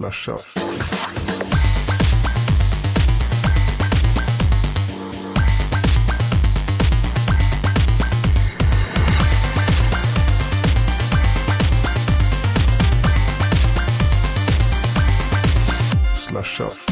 Slasha. Slasha.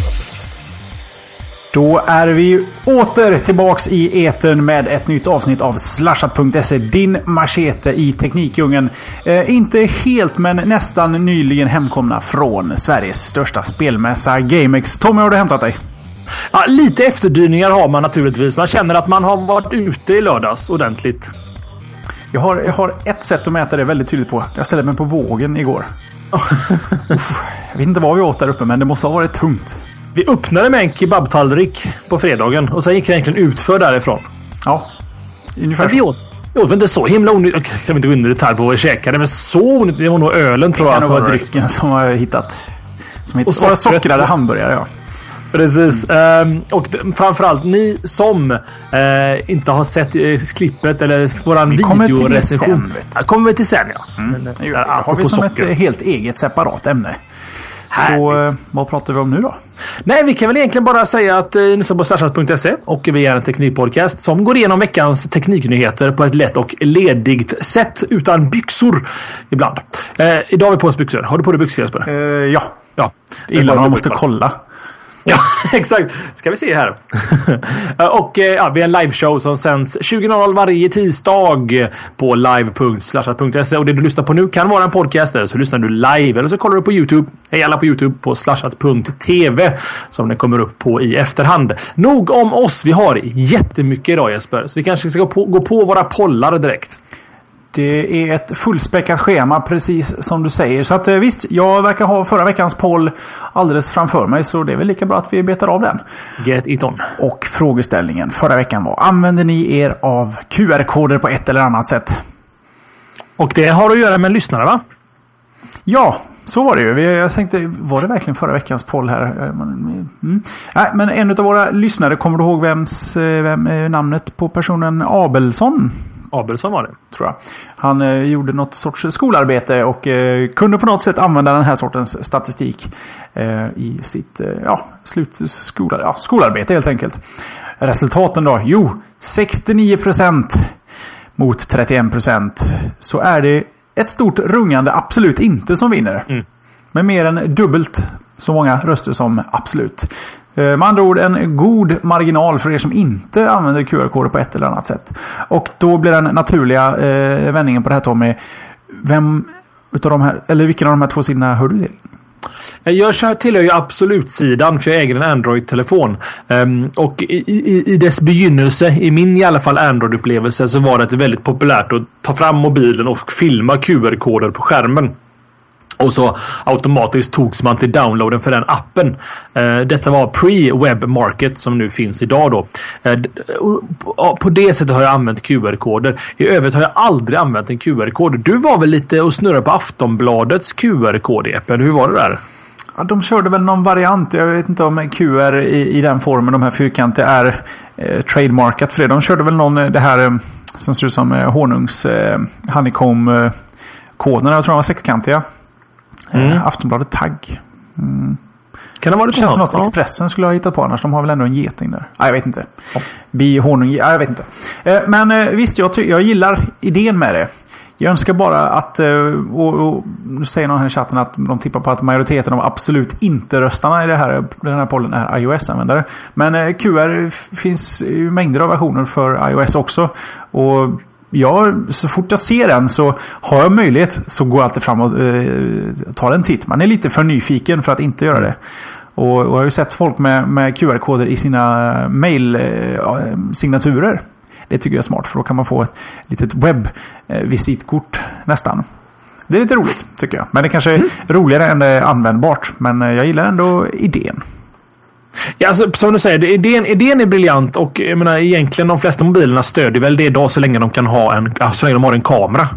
Då är vi åter tillbaks i etern med ett nytt avsnitt av Slashat.se. Din machete i Teknikdjungeln. Eh, inte helt, men nästan nyligen hemkomna från Sveriges största spelmässa GameX. Tommy, har du hämtat dig? Ja, lite efterdyningar har man naturligtvis. Man känner att man har varit ute i lördags ordentligt. Jag har, jag har ett sätt att mäta det väldigt tydligt på. Jag ställde mig på vågen igår. Jag vet inte vad vi åt där uppe, men det måste ha varit tungt. Vi öppnade med en kebabtallrik på fredagen och sen gick vi egentligen utför därifrån. Ja, ungefär Men vi åt, vi åt väl inte så himla onödigt. Jag kan inte gå in i detalj på vad vi käkade, men så onödigt. Det var nog ölen tror Det jag. kan nog vara drycken som har hittat. Som hittat. Och Och sockret. sockrade hamburgare, ja. Precis. Ehm, och d- framförallt ni som eh, inte har sett eh, klippet eller våran Vi kommer till det videorecension. sen, kommer vi till sen ja. Men, eh, Det gör vi. Det har vi som ett socker. eh, helt eget separat ämne. Så Härligt. eh, vad pratar vi om nu då? Nej, vi kan väl egentligen bara säga att eh, ni lyssnar på slashat.se och vi är en teknikpodcast som går igenom veckans tekniknyheter på ett lätt och ledigt sätt utan byxor ibland. Eh, idag har vi på oss byxor. Har du på dig byxor Jesper? Eh, ja, Ja. illa man måste kolla. Ja, exakt. Ska vi se här. Och eh, ja, vi är en liveshow som sänds 20.00 varje tisdag på live.slashat.se. Och det du lyssnar på nu kan vara en podcast eller så lyssnar du live eller så kollar du på YouTube. Hej alla på YouTube på slashat.tv som den kommer upp på i efterhand. Nog om oss. Vi har jättemycket idag Jesper, så vi kanske ska gå på, gå på våra pollar direkt. Det är ett fullspäckat schema, precis som du säger. Så att eh, visst, jag verkar ha förra veckans poll alldeles framför mig. Så det är väl lika bra att vi betar av den. Get it on. Och frågeställningen förra veckan var, använder ni er av QR-koder på ett eller annat sätt? Och det har att göra med lyssnare va? Ja, så var det ju. Jag tänkte, var det verkligen förra veckans poll här? Eh, Mm. Nej, men en av våra lyssnare, kommer du ihåg vems, eh, vem namnet på personen Abelsson? Abelsson var det. Tror jag. Han eh, gjorde något sorts skolarbete och eh, kunde på något sätt använda den här sortens statistik eh, i sitt eh, ja, slut, skola, ja, skolarbete helt enkelt. Resultaten då? Jo, 69% mot 31%. Så är det ett stort rungande absolut inte som vinner. Mm. Med mer än dubbelt så många röster som absolut. Eh, med andra ord en god marginal för er som inte använder QR-koder på ett eller annat sätt. Och då blir den naturliga eh, vändningen på det här Tommy. Vem utav de här, eller vilken av de här två sidorna hör du till? Eh, jag tillhör ju absolutsidan för jag äger en Android-telefon. Um, och i, i, i dess begynnelse, i min i alla fall Android-upplevelse, så var det väldigt populärt att ta fram mobilen och filma QR-koder på skärmen. Och så automatiskt togs man till downloaden för den appen. Eh, detta var pre-web market som nu finns idag då. Eh, på- det sättet har jag använt QR-koder. I övrigt har jag aldrig använt en QR-kod. Du var väl lite och snurrade på Aftonbladets QR-kod, Epen. Hur var det där? Ja, de körde väl någon variant. Jag vet inte om QR i, i den formen, de här fyrkantiga, är eh, trademarkat för det. De körde väl någon, eh, det här som ser ut som eh, honungs eh, honeycomb-koderna. Jag tror de var sexkantiga. Mm. Eh, Aftonbladet Tagg. Kan det vara Det känns som något Expressen skulle ha hittat på annars. De har väl ändå en geting där. Nej, jag vet inte. Bi honung. Ja, jag vet inte. Eh, Men eh, visst, jag, jag gillar idén med det. Jag önskar bara att, eh, och, och nu säger någon här i chatten att de tippar på att majoriteten av absolut inte-röstarna i det här, den här pollen är iOS-användare. Men eh, QR finns ju mängder av versioner för iOS också. Och jag, så fort jag ser den så har jag möjlighet så går jag alltid fram och eh, tar en titt. Man är lite för nyfiken för att inte göra det. Och, och jag har ju sett folk med, med QR-koder i sina mail-signaturer. Det tycker jag är smart för då kan man få ett litet webb-visitkort nästan. Det är lite roligt tycker jag. Men det kanske är roligare än det är användbart. Men eh, jag gillar ändå idén. Ja, alltså, som du säger, idén, idén är briljant och jag menar, egentligen de flesta mobilerna stödjer väl det idag så länge de kan ha en, så länge de har en kamera.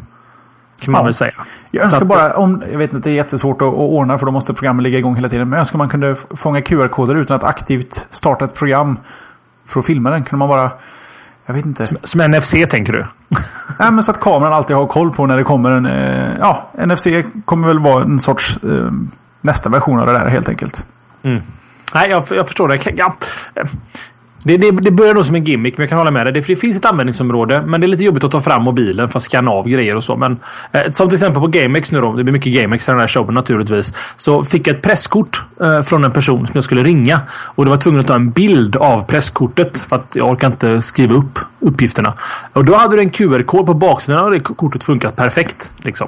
Kan man Ja. väl säga. Jag önskar att- bara, om, jag vet inte, det är jättesvårt att, att ordna för då måste programmet ligga igång hela tiden. Men jag önskar man kunde fånga QR-koder utan att aktivt starta ett program för att filma den. Kunde man bara, jag vet inte. Som NFC tänker du? Nej, men så att kameran alltid har koll på när det kommer en... Eh, ja, NFC kommer väl vara en sorts... Eh, nästa version av det där helt enkelt. Mm. Nej, jag, jag förstår det. Ja. Det, det, det börjar nog som en gimmick, men jag kan hålla med dig. Det, det, finns ett användningsområde, men det är lite jobbigt att ta fram mobilen för att scanna av grejer och så. Men, eh, som till exempel på GameX nu då. Det blir mycket GameX i den här showen naturligtvis. Så fick jag ett presskort eh, från en person som jag skulle ringa. Och det var tvungen att ta en bild av presskortet för att jag orkar inte skriva upp uppgifterna. Och då hade du en QR-kod på baksidan och det kortet funkat perfekt. Liksom.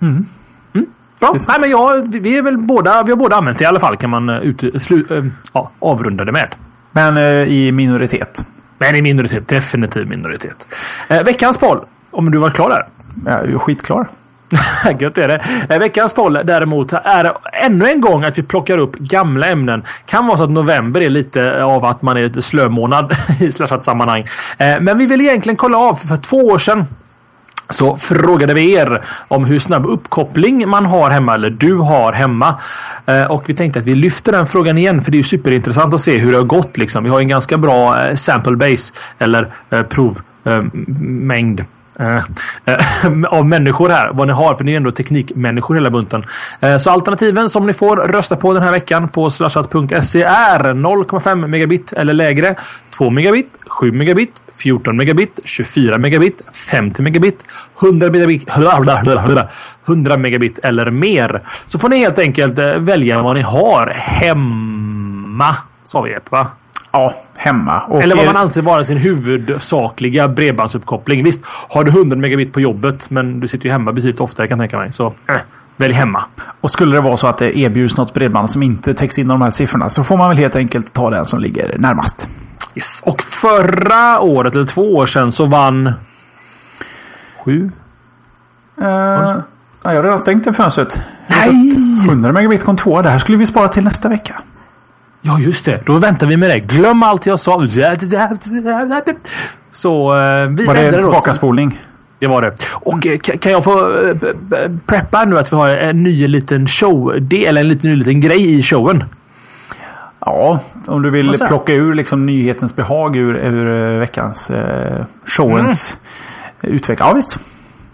Mm. Bra. Nej, men jag, vi, är väl båda, vi har båda använt det i alla fall kan man uh, ut, slu, uh, ja, avrunda det med. Men eh, i minoritet. Men i minoritet. Definitiv minoritet. Eh, veckans poll. Om du var klar där. Jag är skitklar. Gött är det. Eh, veckans poll däremot är ännu en gång att vi plockar upp gamla ämnen. Kan vara så att november är lite av att man är lite slömånad i slashat sammanhang. Eh, men vi vill egentligen kolla av för två år sedan så frågade vi er om hur snabb uppkoppling man har hemma eller du har hemma. Eh, och vi tänkte att vi lyfter den frågan igen för det är ju superintressant att se hur det har gått. Liksom. Vi har en ganska bra eh, sample base eller eh, provmängd. Eh, eh, av människor här. Vad ni har, för ni är ändå teknikmänniskor hela bunten. Eh, så alternativen som ni får rösta på den här veckan på slashat.se är 0,5 megabit eller lägre, 2 megabit, 7 megabit, 14 megabit, 24 megabit, 50 megabit, 100 megabit, 100 megabit eller mer. Så får ni helt enkelt välja vad ni har hemma. Sa vi va? Ja, hemma. Och Eller vad man anser vara sin huvudsakliga bredbandsuppkoppling. Visst, har du 100 megabit på jobbet, men du sitter ju hemma betydligt oftare kan jag tänka mig. Så äh, välj hemma. Och skulle det vara så att det erbjuds något bredband som inte täcks in av de här siffrorna så får man väl helt enkelt ta den som ligger närmast. Yes. Och förra året, eller två år sedan, så vann... Sju? Uh, ja, jag har redan stängt det fönstret. Nej! 100 megabit kom tvåa. Det här skulle vi spara till nästa vecka. Ja, just det. Då väntar vi med det. Glöm allt jag sa. Så uh, vi Var det en tillbakaspolning? Det var det. Och mm. kan jag få preppa nu att vi har en ny liten show, eller en liten, ny liten grej i showen? Ja, om du vill plocka ur liksom nyhetens behag ur, ur veckans eh, showens mm. utveckling. Ja, visst.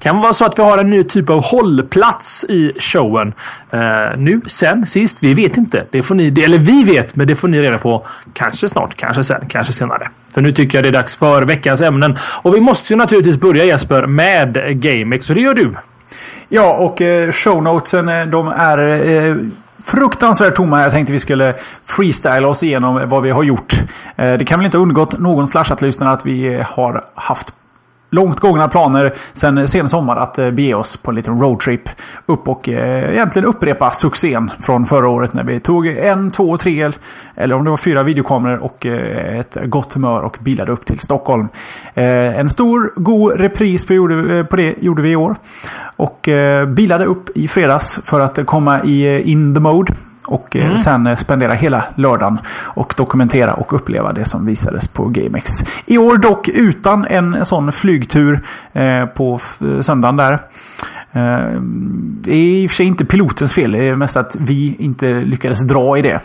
Kan vara så att vi har en ny typ av hållplats i showen. Uh, nu, sen, sist. Vi vet inte. Det får ni, eller vi vet, men det får ni reda på kanske snart, kanske sen, kanske senare. För nu tycker jag det är dags för veckans ämnen. Och vi måste ju naturligtvis börja Jesper med GameX. Så det gör du. Ja, och eh, shownotesen eh, de är eh, fruktansvärt tomma. Jag tänkte vi skulle freestyla oss igenom vad vi har gjort. Eh, det kan väl inte ha undgått någon slashat-lyssnare att vi har haft långt gångna planer sen sen sommar att eh, bege oss på en liten roadtrip upp och eh, egentligen upprepa succén från förra året när vi tog en, två, tre eller om det var fyra videokameror och eh, ett gott humör och bilade upp till Stockholm. Eh, en stor god repris på, gjorde, eh, på det gjorde vi i år. Och eh, bilade upp i fredags för att komma i in the mode. Och eh, mm. sen spendera hela lördagen och dokumentera och uppleva det som visades på GameX. I år dock utan en sån flygtur eh, på söndagen där. Eh, det är i och för sig inte pilotens fel. Det är mest att vi inte lyckades dra i det.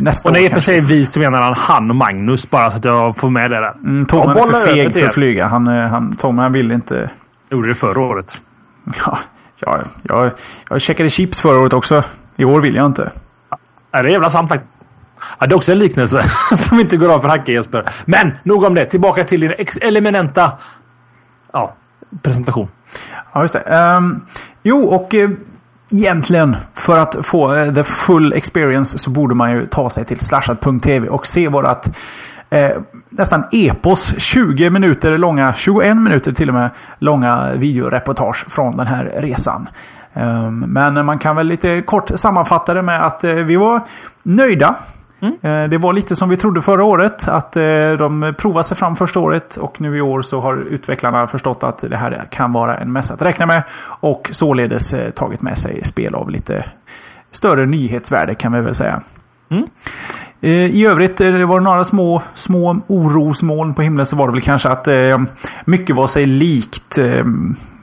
Nästa och när Jeppe säger vi så menar han han och Magnus bara så att jag får med det där. Mm, Tom är för feg för att flyga. Han, han, Tom han vill inte... Gjorde det förra året. Ja, ja jag, jag checkade chips förra året också. I år vill jag inte. Ja, det är jävla sant Ja, det är också en liknelse som inte går av för Hacke Jesper. Men nog om det. Tillbaka till din eminenta ja, presentation. Ja, just det. Um, jo, och uh, egentligen för att få uh, the full experience så borde man ju ta sig till slashat.tv och se vårat uh, nästan epos 20 minuter långa, 21 minuter till och med långa videoreportage från den här resan. Ehm, men man kan väl lite kort sammanfatta det med att eh, vi var nöjda. Mm. Eh, det var lite som vi trodde förra året. Att eh, de provade sig fram första året och nu i år så har utvecklarna förstått att det här kan vara en mässa att räkna med. Och således tagit med sig spel av lite större nyhetsvärde kan vi väl säga. Mm. I övrigt det var några små, små orosmoln på himlen så var det väl kanske att mycket var sig likt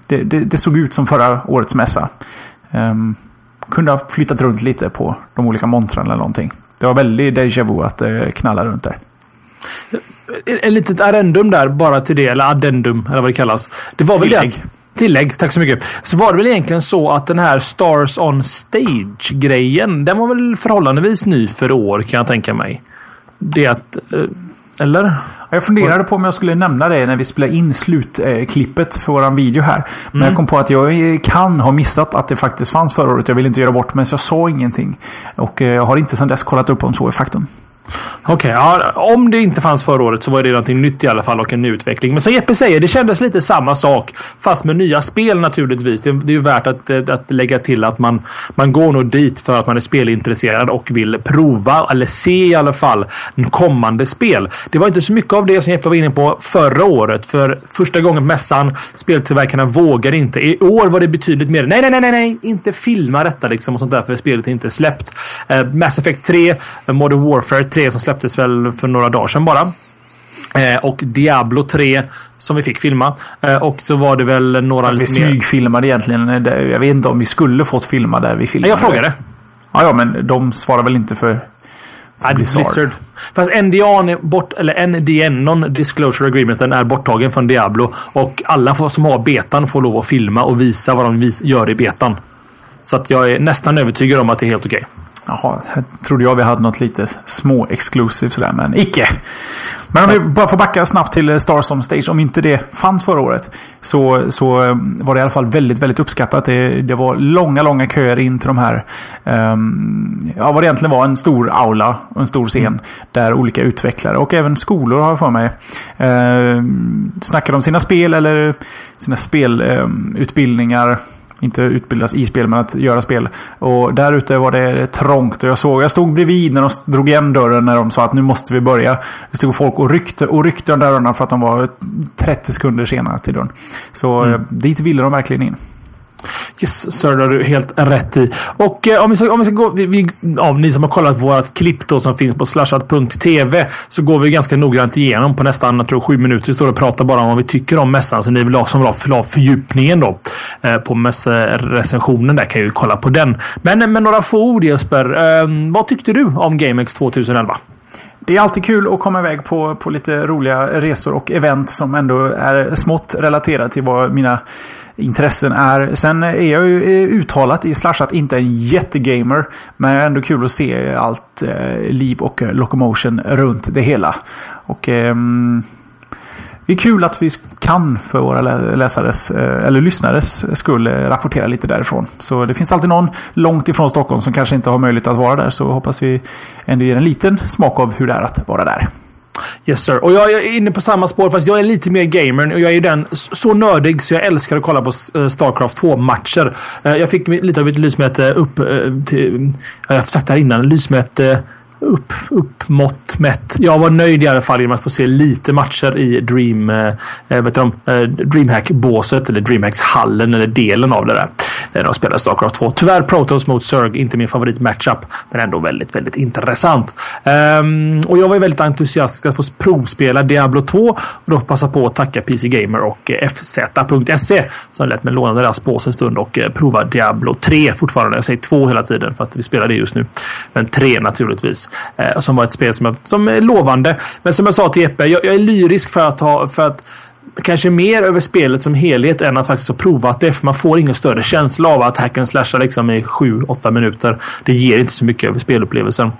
det, det, det, såg ut som förra årets mässa. Um, kunde ha flyttat runt lite på de olika montrarna eller någonting. Det var väldigt déjà vu att det uh, knallade runt där. En litet addendum där bara till det, eller addendum eller vad det kallas. Det var väl Tillägg. tillägg. Tack så mycket. Så var det väl egentligen så att den här Stars on Stage-grejen, den var väl förhållandevis ny för år kan jag tänka mig. Det att... Eller? Jag funderade på om jag skulle nämna det när vi spelade in slutklippet för våran video här. Men Mm. jag kom på att jag kan ha missat att det faktiskt fanns förra året. Jag vill inte göra bort mig så jag sa ingenting. Och eh, jag har inte sedan dess kollat upp om så är faktum. Okej, ja, om det inte fanns förra året så var det någonting nytt i alla fall och en ny utveckling. Men som Jeppe säger, det kändes lite samma sak. Fast med nya spel naturligtvis. Det, det är ju värt att, eh, att lägga till att man, man går nog dit för att man är spelintresserad och vill prova, eller se i alla fall, kommande spel. Det var inte så mycket av det som Jeppe var inne på förra året. För första gången på mässan, speltillverkarna vågade inte. I år var det betydligt mer. Nej, nej, nej, nej, nej. inte filma detta liksom och sånt där för spelet är inte släppt. Eh, Mass Effect 3, eh, Modern Warfare 3 som släpptes väl för några dagar sedan bara. Eh, och Diablo 3 som vi fick filma. Eh, och så var det väl några Alltså, vi lite smygfilmade egentligen. Jag vet inte om vi skulle fått filma där vi filmade. Jag frågade. Ja, ja, men de svarar väl inte för, för Ja, Blizzard. Blizzard. Fast NDA är bort, eller NDN, Non-Disclosure Agreementen, är borttagen från Diablo. Och alla som har betan får lov att filma och visa vad de gör i betan. Så att jag är nästan övertygad om att det är helt okej. Jaha, här trodde jag vi hade något lite små exclusive sådär, men icke. Men om vi bara får backa snabbt till eh, Stars on Stage. Om inte det fanns förra året så, så eh, var det i alla fall väldigt, väldigt uppskattat. Det, det var långa, långa köer in till de här... Um, ja, vad det egentligen var en stor aula och en stor scen. Där olika utvecklare och även skolor har jag för mig um, snackade om sina spel eller sina spelutbildningar. Inte utbildas i spel, men att göra spel. Och där ute var det trångt. Och jag såg, jag stod bredvid när de drog igen dörren när de sa att nu måste vi börja. Det stod folk och ryckte och ryckte de dörrarna för att de var 30 sekunder senare till dörren. Så Mm. eh, dit ville de verkligen in. Yes, sir, det har du helt rätt i. Och eh, om, vi ska, om vi ska gå... Vi, vi, ja, ni som har kollat på vårt klipp då som finns på slashat.tv så går vi ganska noggrant igenom på nästan jag tror, sju minuter. Vi står och pratar bara om vad vi tycker om mässan. Så ni vill ha, som vill ha, vill ha fördjupningen då eh, på mässrecensionen där kan ju kolla på den. Men eh, med några få ord Jesper. Eh, vad tyckte du om GameX 2011? Det är alltid kul att komma iväg på, på lite roliga resor och event som ändå är smått relaterade till vad mina intressen är. Sen är jag ju eh, uttalat i Slashat inte en jättegamer. Men ändå kul att se allt eh, liv och eh, locomotion runt det hela. Och eh, det är kul att vi kan för våra läsares eh, eller lyssnares skull eh, rapportera lite därifrån. Så det finns alltid någon långt ifrån Stockholm som kanske inte har möjlighet att vara där. Så hoppas vi ändå ger en liten smak av hur det är att vara där. Yes sir. Och jag är inne på samma spår fast jag är lite mer gamer och jag är ju den så nördig så jag älskar att kolla på eh, Starcraft 2-matcher. Eh, jag fick lite av ett lysmäte upp eh, till... Jag har sagt det här innan. Lysmäte upp, uppmått mätt. Jag var nöjd i alla fall genom att få se lite matcher i Dream, eh, eh vet eh, Dreamhack-båset eller Dreamhacks-hallen eller delen av det där. När de spelade Starcraft 2. Tyvärr Protoss mot Zerg, inte min favorit matchup. Men ändå väldigt, väldigt intressant. Um, och jag var väldigt entusiastisk att få provspela Diablo 2. Och då passa på att tacka PC Gamer och eh, FZ.se som lät mig låna deras bås en stund och prova Diablo 3 fortfarande. Jag säger 2 hela tiden för att vi spelar det just nu. Men 3 naturligtvis. Eh, som var ett spel som, jag, som är lovande. Men som jag sa till Jeppe, jag, jag är lyrisk för att ha för att kanske mer över spelet som helhet än att faktiskt ha provat det. För man får ingen större känsla av att hacken slashar liksom i 7-8 minuter. Det ger inte så mycket över spelupplevelsen.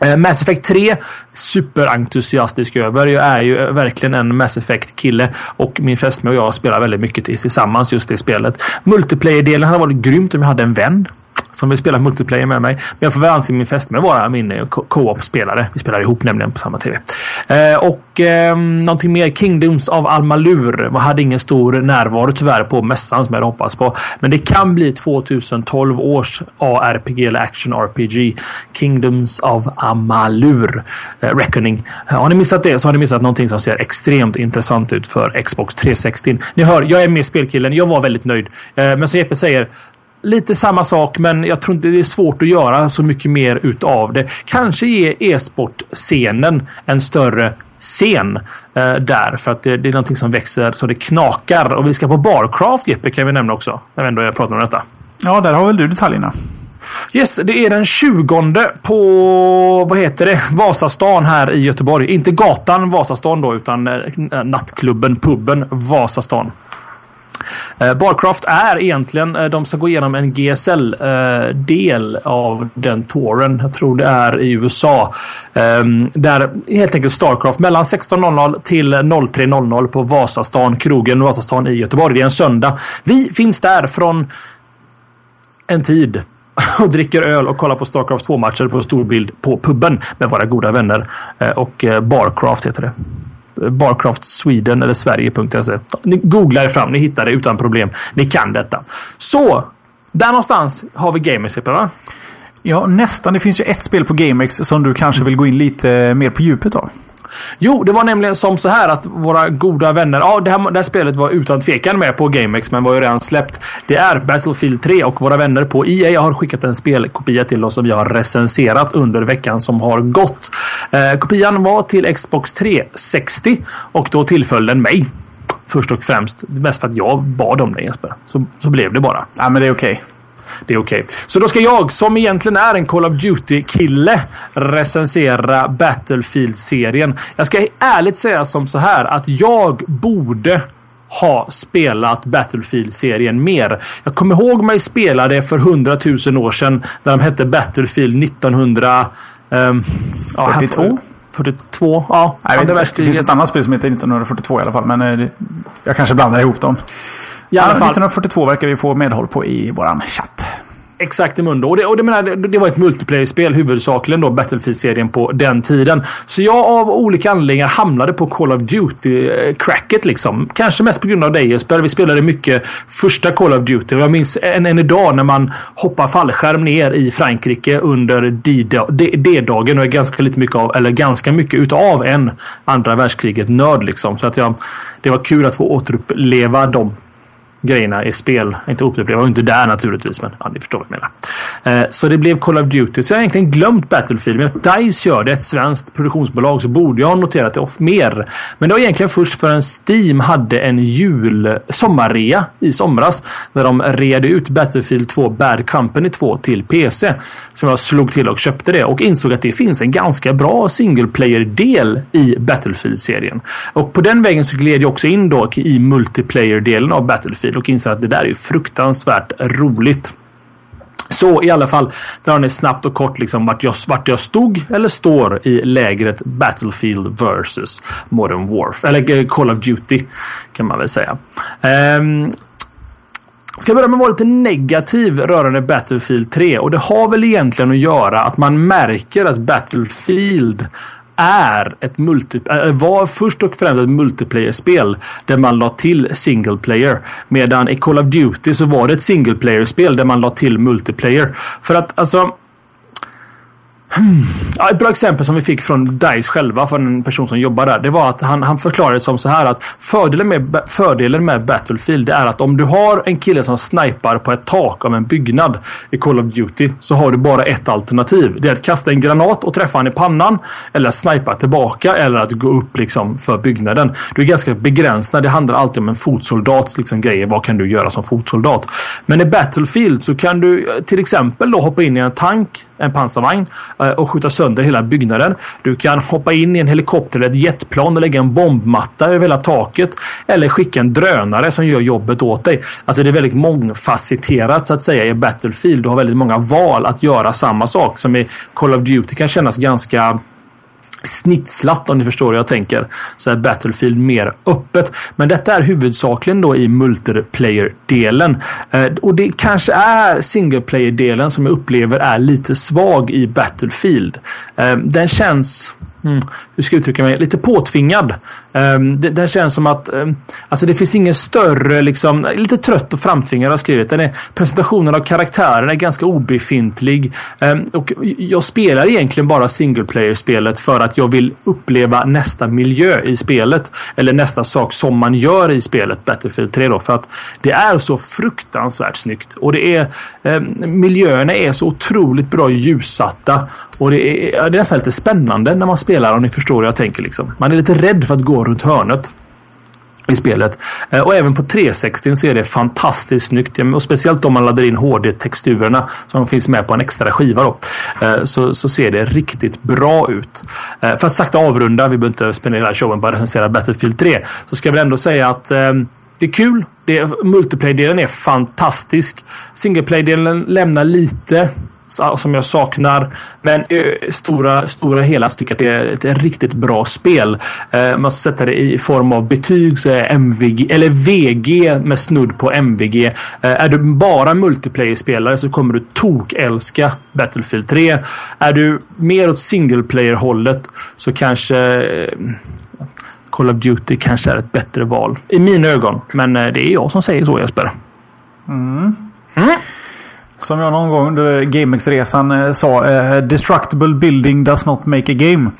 Eh, Mass Effect 3 superentusiastisk över. Jag är ju eh, verkligen en Mass Effect-kille och min fästmö och jag spelar väldigt mycket tillsammans just det spelet. Multiplayer-delen hade varit grymt om jag hade en vän som vill spela multiplayer med mig. Men jag får väl anse min fästmö vara min eh, co-op spelare. Vi spelar ihop nämligen på samma tv. Eh, och eh, någonting mer. Kingdoms av Almalur. Jag hade ingen stor närvaro tyvärr på mässan som jag hoppas hoppats på. Men det kan bli 2012 års ARPG eller Action RPG. Kingdoms of Amalur. Eh, Reckoning. Eh, Har ni missat det så har ni missat någonting som ser extremt intressant ut för Xbox 360. Ni hör, jag är med spelkillen. Jag var väldigt nöjd. Eh, men som Jeppe säger, lite samma sak, men jag tror inte det är svårt att göra så mycket mer utav det. Kanske ge e-sportscenen en större scen eh, där för att det, det är någonting som växer så det knakar. Och vi ska på Barcraft Jeppe kan vi nämna också. När vi ändå pratar om detta. Ja, där har väl du detaljerna. Yes, det är den 20 på, vad heter det, Vasastan här i Göteborg. Inte gatan Vasastan då, utan eh, nattklubben, puben Vasastan. Eh, Barcraft är egentligen, eh, de ska gå igenom en GSL-del eh, av den touren. Jag tror det är i USA. Ehm, där helt enkelt Starcraft mellan 16.00 till 03.00 på Vasastan, krogen Vasastan i Göteborg. Det är en söndag. Vi finns där från en tid och dricker öl och kollar på Starcraft 2-matcher på stor bild på puben med våra goda vänner. Och Barcraft heter det. Barcraft Sweden eller Sverige.se. Ni googlar er fram, ni hittar det utan problem. Ni kan detta. Så, där någonstans har vi GameX va? Ja, nästan. Det finns ju ett spel på GameX som du kanske vill gå in lite mer på djupet av. Jo, det var nämligen som så här att våra goda vänner. Ja, det här, det här spelet var utan tvekan med på GameX, men var ju redan släppt. Det är Battlefield 3 och våra vänner på EA har skickat en spelkopia till oss som vi har recenserat under veckan som har gått. Eh, kopian var till Xbox 360 och då tillföll den mig. Först och främst. Mest för att jag bad om det Jesper. Så, så blev det bara. Ja, men det är okej. Okay. Det är okej. Okay. Så då ska jag, som egentligen är en Call of Duty-kille, recensera Battlefield-serien. Jag ska ärligt säga som så här att jag borde ha spelat Battlefield-serien mer. Jag kommer ihåg mig spela det för hundratusen år sedan när de hette Battlefield 1900... Um, 42? Ja, 42, ja. Nej, det, det finns ett annat spel som heter 1942 i alla fall, men eh, jag kanske blandar ihop dem. I alla fall. 1942 verkar vi få medhåll på i våran chatt. Exakt i mundo. Och det, och det, menar, det, var ett multiplayer-spel huvudsakligen då Battlefield-serien på den tiden. Så jag av olika anledningar hamnade på Call of Duty-cracket liksom. Kanske mest på grund av dig Jesper. Vi spelade mycket första Call of Duty. Och jag minns än, än idag när man hoppar fallskärm ner i Frankrike under D-dagen och är ganska lite mycket av, eller ganska mycket utav en andra världskriget-nörd liksom. Så att jag, det var kul att få återuppleva dem grejerna i spel. Inte upplevde, jag var inte där naturligtvis, men ja, ni förstår vad jag menar. Eh, så det blev Call of Duty. Så jag har egentligen glömt Battlefield. Men att DICE gör det, ett svenskt produktionsbolag, så borde jag ha noterat det off mer. Men det var egentligen först förrän Steam hade en jul sommarrea i somras. När de reade ut Battlefield 2 Bad Company 2 till PC. Som jag slog till och köpte det och insåg att det finns en ganska bra single player-del i Battlefield-serien. Och på den vägen så gled jag också in då i multiplayer-delen av Battlefield tid och inser att det där är fruktansvärt roligt. Så i alla fall drar ni snabbt och kort liksom vart jag, vart jag stod eller står i lägret Battlefield vs Modern Warfare. Eller eh, Call of Duty kan man väl säga. Um, Ska börja med att vara lite negativ rörande Battlefield 3 och det har väl egentligen att göra att man märker att Battlefield är ett multi, eh, eh, var först och främst ett multiplayer-spel där man la till single player. Medan i Call of Duty så var det ett single player-spel där man la till multiplayer. För att alltså Ja, ett bra exempel som vi fick från DICE själva, från en person som jobbar där. Det var att han, han förklarade som så här att fördelen med, fördelen med Battlefield är att om du har en kille som snipar på ett tak av en byggnad i Call of Duty så har du bara ett alternativ. Det är att kasta en granat och träffa han i pannan. Eller att snipa tillbaka eller att gå upp liksom för byggnaden. Du är ganska begränsad. Det handlar alltid om en fotsoldats liksom, grejer. Vad kan du göra som fotsoldat? Men i Battlefield så kan du eh, till exempel då hoppa in i en tank en pansarvagn eh, och skjuta sönder hela byggnaden. Du kan hoppa in i en helikopter eller ett jetplan och lägga en bombmatta över hela taket. Eller skicka en drönare som gör jobbet åt dig. Alltså det är väldigt mångfacetterat så att säga i Battlefield. Du har väldigt många val att göra samma sak som i Call of Duty kan kännas ganska snitslat om ni förstår hur jag tänker. Så är Battlefield mer öppet. Men detta är huvudsakligen då i multiplayer-delen. Eh, och det kanske är single player-delen som jag upplever är lite svag i Battlefield. Eh, den känns Mm, hur ska jag uttrycka mig? Lite påtvingad. Um, det, den känns som att um, alltså det finns ingen större, liksom, lite trött och framtvingad har skrivit. Den är, presentationen av karaktären är ganska obefintlig. Um, och jag spelar egentligen bara single player-spelet för att jag vill uppleva nästa miljö i spelet. Eller nästa sak som man gör i spelet Battlefield 3 då. För att det är så fruktansvärt snyggt. Och det är miljöerna är så otroligt bra ljussatta. Och det är, det är nästan lite spännande när man spelar om ni förstår hur jag tänker. Liksom. Man är lite rädd för att gå runt hörnet i spelet. Eh, och även på 360 så är det fantastiskt snyggt. Och speciellt om man laddar in HD-texturerna som finns med på en extra skiva. Då, eh, så, så ser det riktigt bra ut. Eh, för att sakta avrunda, vi behöver inte spendera hela showen på att recensera Battlefield 3. Så ska vi ändå säga att det är kul. Multiplayer-delen är fantastisk. Singleplay-delen lämnar lite som jag saknar. Men i stora, stora hela tycker jag att det är ett riktigt bra spel. Eh, man sätter det i form av betyg så är MVG eller VG med snudd på MVG. Eh, är du bara multiplayer-spelare så kommer du tok-älska Battlefield 3. Är du mer åt single player-hållet så kanske eh, Call of Duty kanske är ett bättre val. I mina ögon. Men eh, det är jag som säger så Jesper. Mm. Som jag någon gång under GameX-resan eh, sa. Eh, Destructible building does not make a game.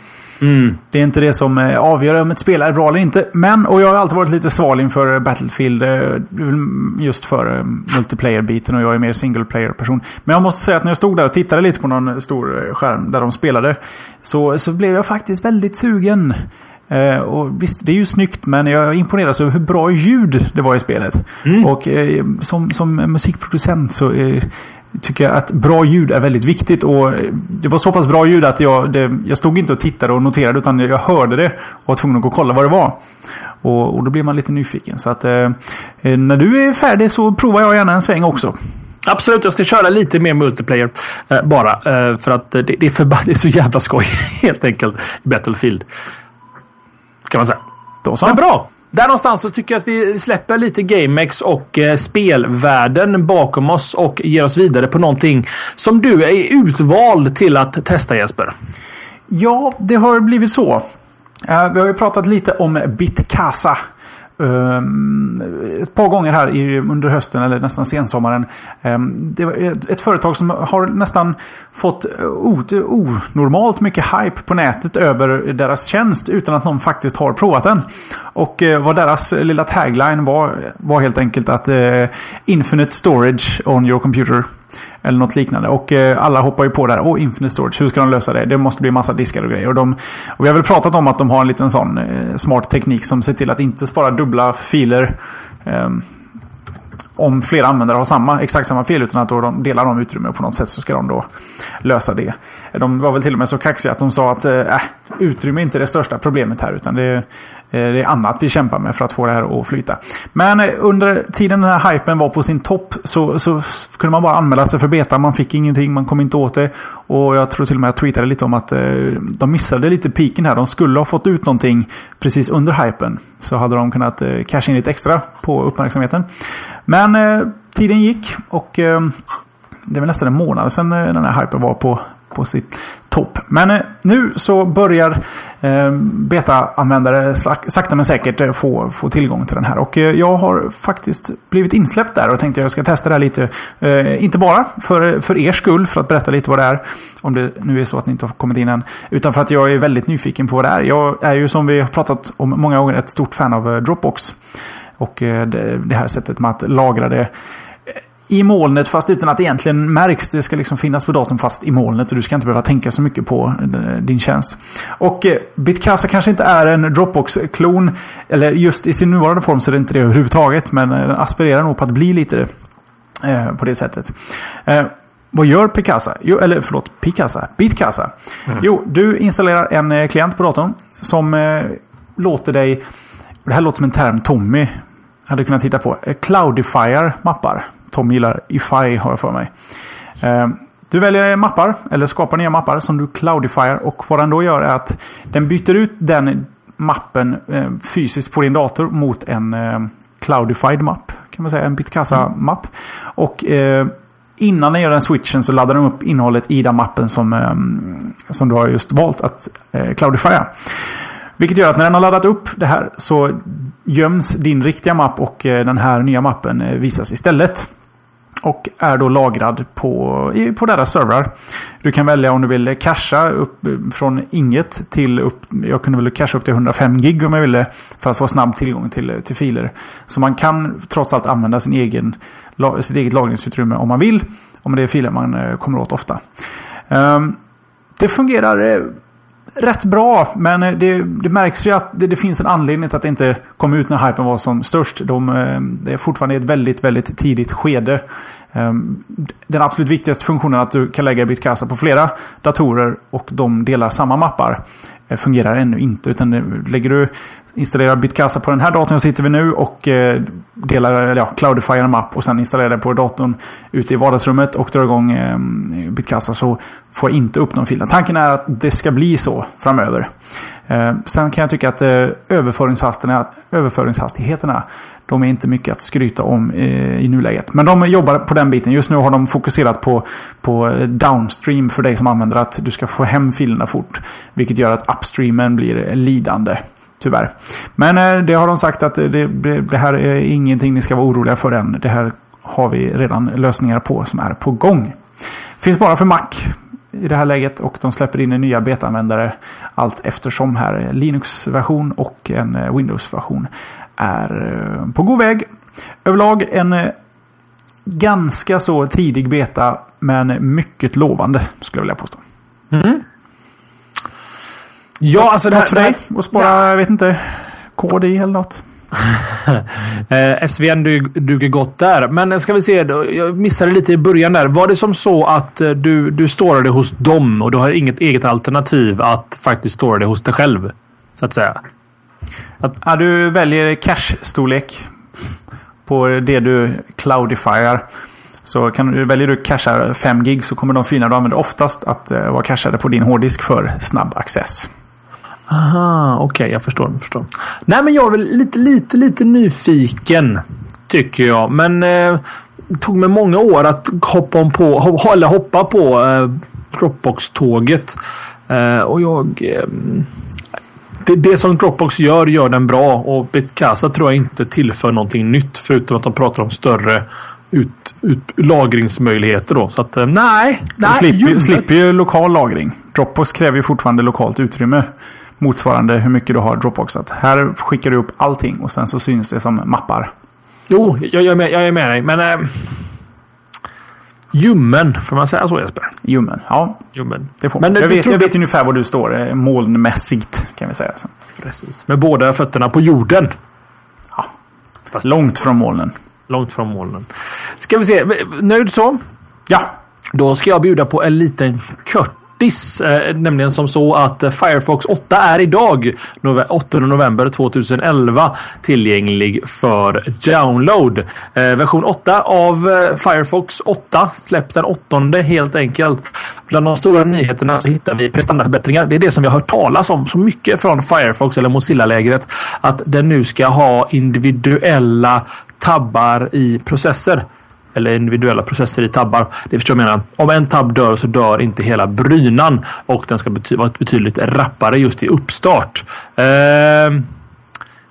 Mm. Det är inte det som eh, avgör om ett spel är bra eller inte. Men, och jag har alltid varit lite sval inför Battlefield. Just för multiplayer-biten och jag är mer single player-person. Men jag måste säga att när jag stod där och tittade lite på någon stor skärm där de spelade. Så, så blev jag faktiskt väldigt sugen. Eh, och visst, det är ju snyggt men jag imponeras över hur bra ljud det var i spelet. Mm. Och eh, som, som musikproducent så eh, tycker jag att bra ljud är väldigt viktigt. Och det var så pass bra ljud att jag, det, jag stod inte och tittade och noterade utan jag hörde det och var tvungen att gå och kolla vad det var. Och, och då blir man lite nyfiken. Så att eh, när du är färdig så provar jag gärna en sväng också. Absolut, jag ska köra lite mer multiplayer eh, bara. Eh, för att det, det, är för, det är så jävla skoj helt enkelt i Battlefield. Kan man säga. Då så. Men bra! Där någonstans så tycker jag att vi släpper lite GameX och eh, spelvärlden bakom oss och ger oss vidare på någonting som du är utvald till att testa Jesper. Ja, det har blivit så. Uh, vi har ju pratat lite om Bitcasa. Eh, ett par gånger här under hösten eller nästan sensommaren. Ehm, det var ett, företag som har nästan fått eh, onormalt mycket hype på nätet över deras tjänst utan att någon faktiskt har provat den. Och eh, vad deras lilla tagline var var helt enkelt att Infinite storage on your computer. Eller något liknande. Och eh, alla hoppar ju på där. Åh, Infinite Storage. Hur ska de lösa det? Det måste bli massa diskar och grejer. Och, de, och vi har väl pratat om att de har en liten sån eh, smart teknik som ser till att inte spara dubbla filer. Eh, om flera användare har samma, exakt samma fel utan att då de delar de utrymme på något sätt så ska de då lösa det. Eh, de var väl till och med så kaxiga att de sa att eh, äh, utrymme är inte det största problemet här utan det, är, det är annat vi kämpar med för att få det här att flyta. Men under tiden den här hypen var på sin topp så, så kunde man bara anmäla sig för beta. Man fick ingenting, man kom inte åt det. Och jag tror till och med jag tweetade lite om att eh, de missade lite piken här. De skulle ha fått ut någonting precis under hypen. Så hade de kunnat casha in lite extra på uppmärksamheten. Men tiden gick och det är nästan en månad sedan den här hypen var på, på sitt topp. Men eh, nu så börjar eh, beta-användare sakta men säkert eh, få, få tillgång till den här. Och jag har faktiskt blivit insläppt där och tänkte jag ska testa det här lite. Inte bara för, för er skull, för att berätta lite vad det är. Om det nu är så att ni inte har kommit in än. Utan för att jag är väldigt nyfiken på vad det är. Jag är ju som vi har pratat om många gånger ett stort fan av Dropbox. Och det, det här sättet med att lagra det i molnet fast utan att det egentligen märks. Det ska liksom finnas på datorn fast i molnet och du ska inte behöva tänka så mycket på eh, din tjänst. Och eh, Bitcasa kanske inte är en Dropbox-klon. Eller just i sin nuvarande form så är det inte det överhuvudtaget. Men eh, den aspirerar nog på att bli lite eh, på det sättet. Vad gör Picasa? Jo, eller förlåt, Picasa? Bitcasa. Mm. Jo, du installerar en klient på datorn som låter dig... Det här låter som en term Tommy hade kunnat titta på. Cloudifier mappar. Tom gillar Ify har jag för mig. Ehm, du väljer mappar, eller skapar nya mappar som du cloudifier Och vad den då gör är att den byter ut den mappen ehm, fysiskt på din dator mot en ehm, cloudified mapp. Kan man säga, en Bitkassa-mapp. Och innan den gör den switchen så laddar den upp innehållet i den mappen som, som du har just valt att eh, cloudifiera. Vilket gör att när den har laddat upp det här så göms din riktiga mapp och eh, den här nya mappen eh, visas istället. Och är då lagrad på, på deras servrar. Du kan välja om du vill casha upp från inget till upp. Jag kunde väl casha upp till 105 gig om jag ville. För att få snabb tillgång till, till filer. Så man kan trots allt använda sin egen, sitt eget lagringsutrymme om man vill. Om det är filer man eh, kommer åt ofta. Ehm, det fungerar eh, rätt bra, men eh, det, det märks ju att det, det, finns en anledning till att det inte kom ut när hypen var som störst. De, eh, det är fortfarande ett väldigt, väldigt tidigt skede. Ehm, den absolut viktigaste funktionen att du kan lägga Bitcasa på flera datorer och de delar samma mappar eh, fungerar ännu inte. Utan lägger du installera Bitkassa på den här datorn sitter vi nu och eh, delar, ja, cloudify en mapp och sen installerar det på datorn ute i vardagsrummet och drar igång eh, så får jag inte upp någon fil. Tanken är att det ska bli så framöver. Eh, sen kan jag tycka att eh, överföringshastigheterna, överföringshastigheterna de är inte mycket att skryta om eh, i nuläget. Men de jobbar på den biten. Just nu har de fokuserat på, på downstream för dig som använder att du ska få hem filerna fort. Vilket gör att upstreamen blir lidande. Tyvärr. Men eh, det har de sagt att eh, det, det, här är ingenting ni ska vara oroliga för än. Det här har vi redan lösningar på som är på gång. Finns bara för Mac i det här läget och de släpper in en nya betaanvändare allt eftersom här. Linux-version och en eh, Windows-version är på god väg. Överlag en ganska så tidig beta men mycket lovande skulle jag vilja påstå. Mm. Ja, alltså det här... För dig? Och spara, jag vet inte, kod i eller något? eh, SVN duger gott där. Men ska vi se, jag missade lite i början där. Var det som så att eh, du, du storade hos dem och du har inget eget alternativ att faktiskt stora det hos dig själv? Så att säga. Att... Ja, du väljer cache-storlek på det du cloudifierar. Så kan du, väljer du cachar 5 gig så kommer de filer du använder oftast att uh, vara cachade på din hårddisk för snabb access. Aha, okej, okay, jag förstår. Jag förstår. Nej, men jag är väl lite, lite, lite nyfiken. Tycker jag. Men eh, tog mig många år att hoppa, om på, hoppa, eller hoppa på eh, Dropbox-tåget. Eh, och jag... Eh, det, det som Dropbox gör, gör den bra. Och Bitcasa tror jag inte tillför någonting nytt. Förutom att de pratar om större ut, ut, lagringsmöjligheter då. Så att eh, nej. nej slipper, slipper ju lokal lagring. Dropbox kräver ju fortfarande lokalt utrymme motsvarande hur mycket du har Dropboxat. Här skickar du upp allting och sen så syns det som mappar. Jo, jag, jag, är, med, jag är med dig. Men... Äh, ljummen, får man säga så Jesper? Ljummen, ja. Ljummen. Det får man. Men, jag, vet, jag vet ungefär var du står eh, molnmässigt kan vi säga. Så. Precis. Med båda fötterna på jorden. Ja. Fast långt från molnen. Långt från molnen. Ska vi se. Nöjd så? Ja. Då ska jag bjuda på en liten kört grattis! eh, nämligen som så att eh, Firefox 8 är idag, 8 november 2011, tillgänglig för download. Eh, version 8 av eh, Firefox 8 släpps den 8 helt enkelt. Bland de stora nyheterna så hittar vi prestandaförbättringar. Det är det som vi har hört talas om så mycket från Firefox eller Mozilla-lägret. Att den nu ska ha individuella tabbar i processer eller individuella processer i tabbar. Det förstår jag menar. Om en tabb dör så dör inte hela brynan och den ska bety vara betydligt rappare just i uppstart. Eh,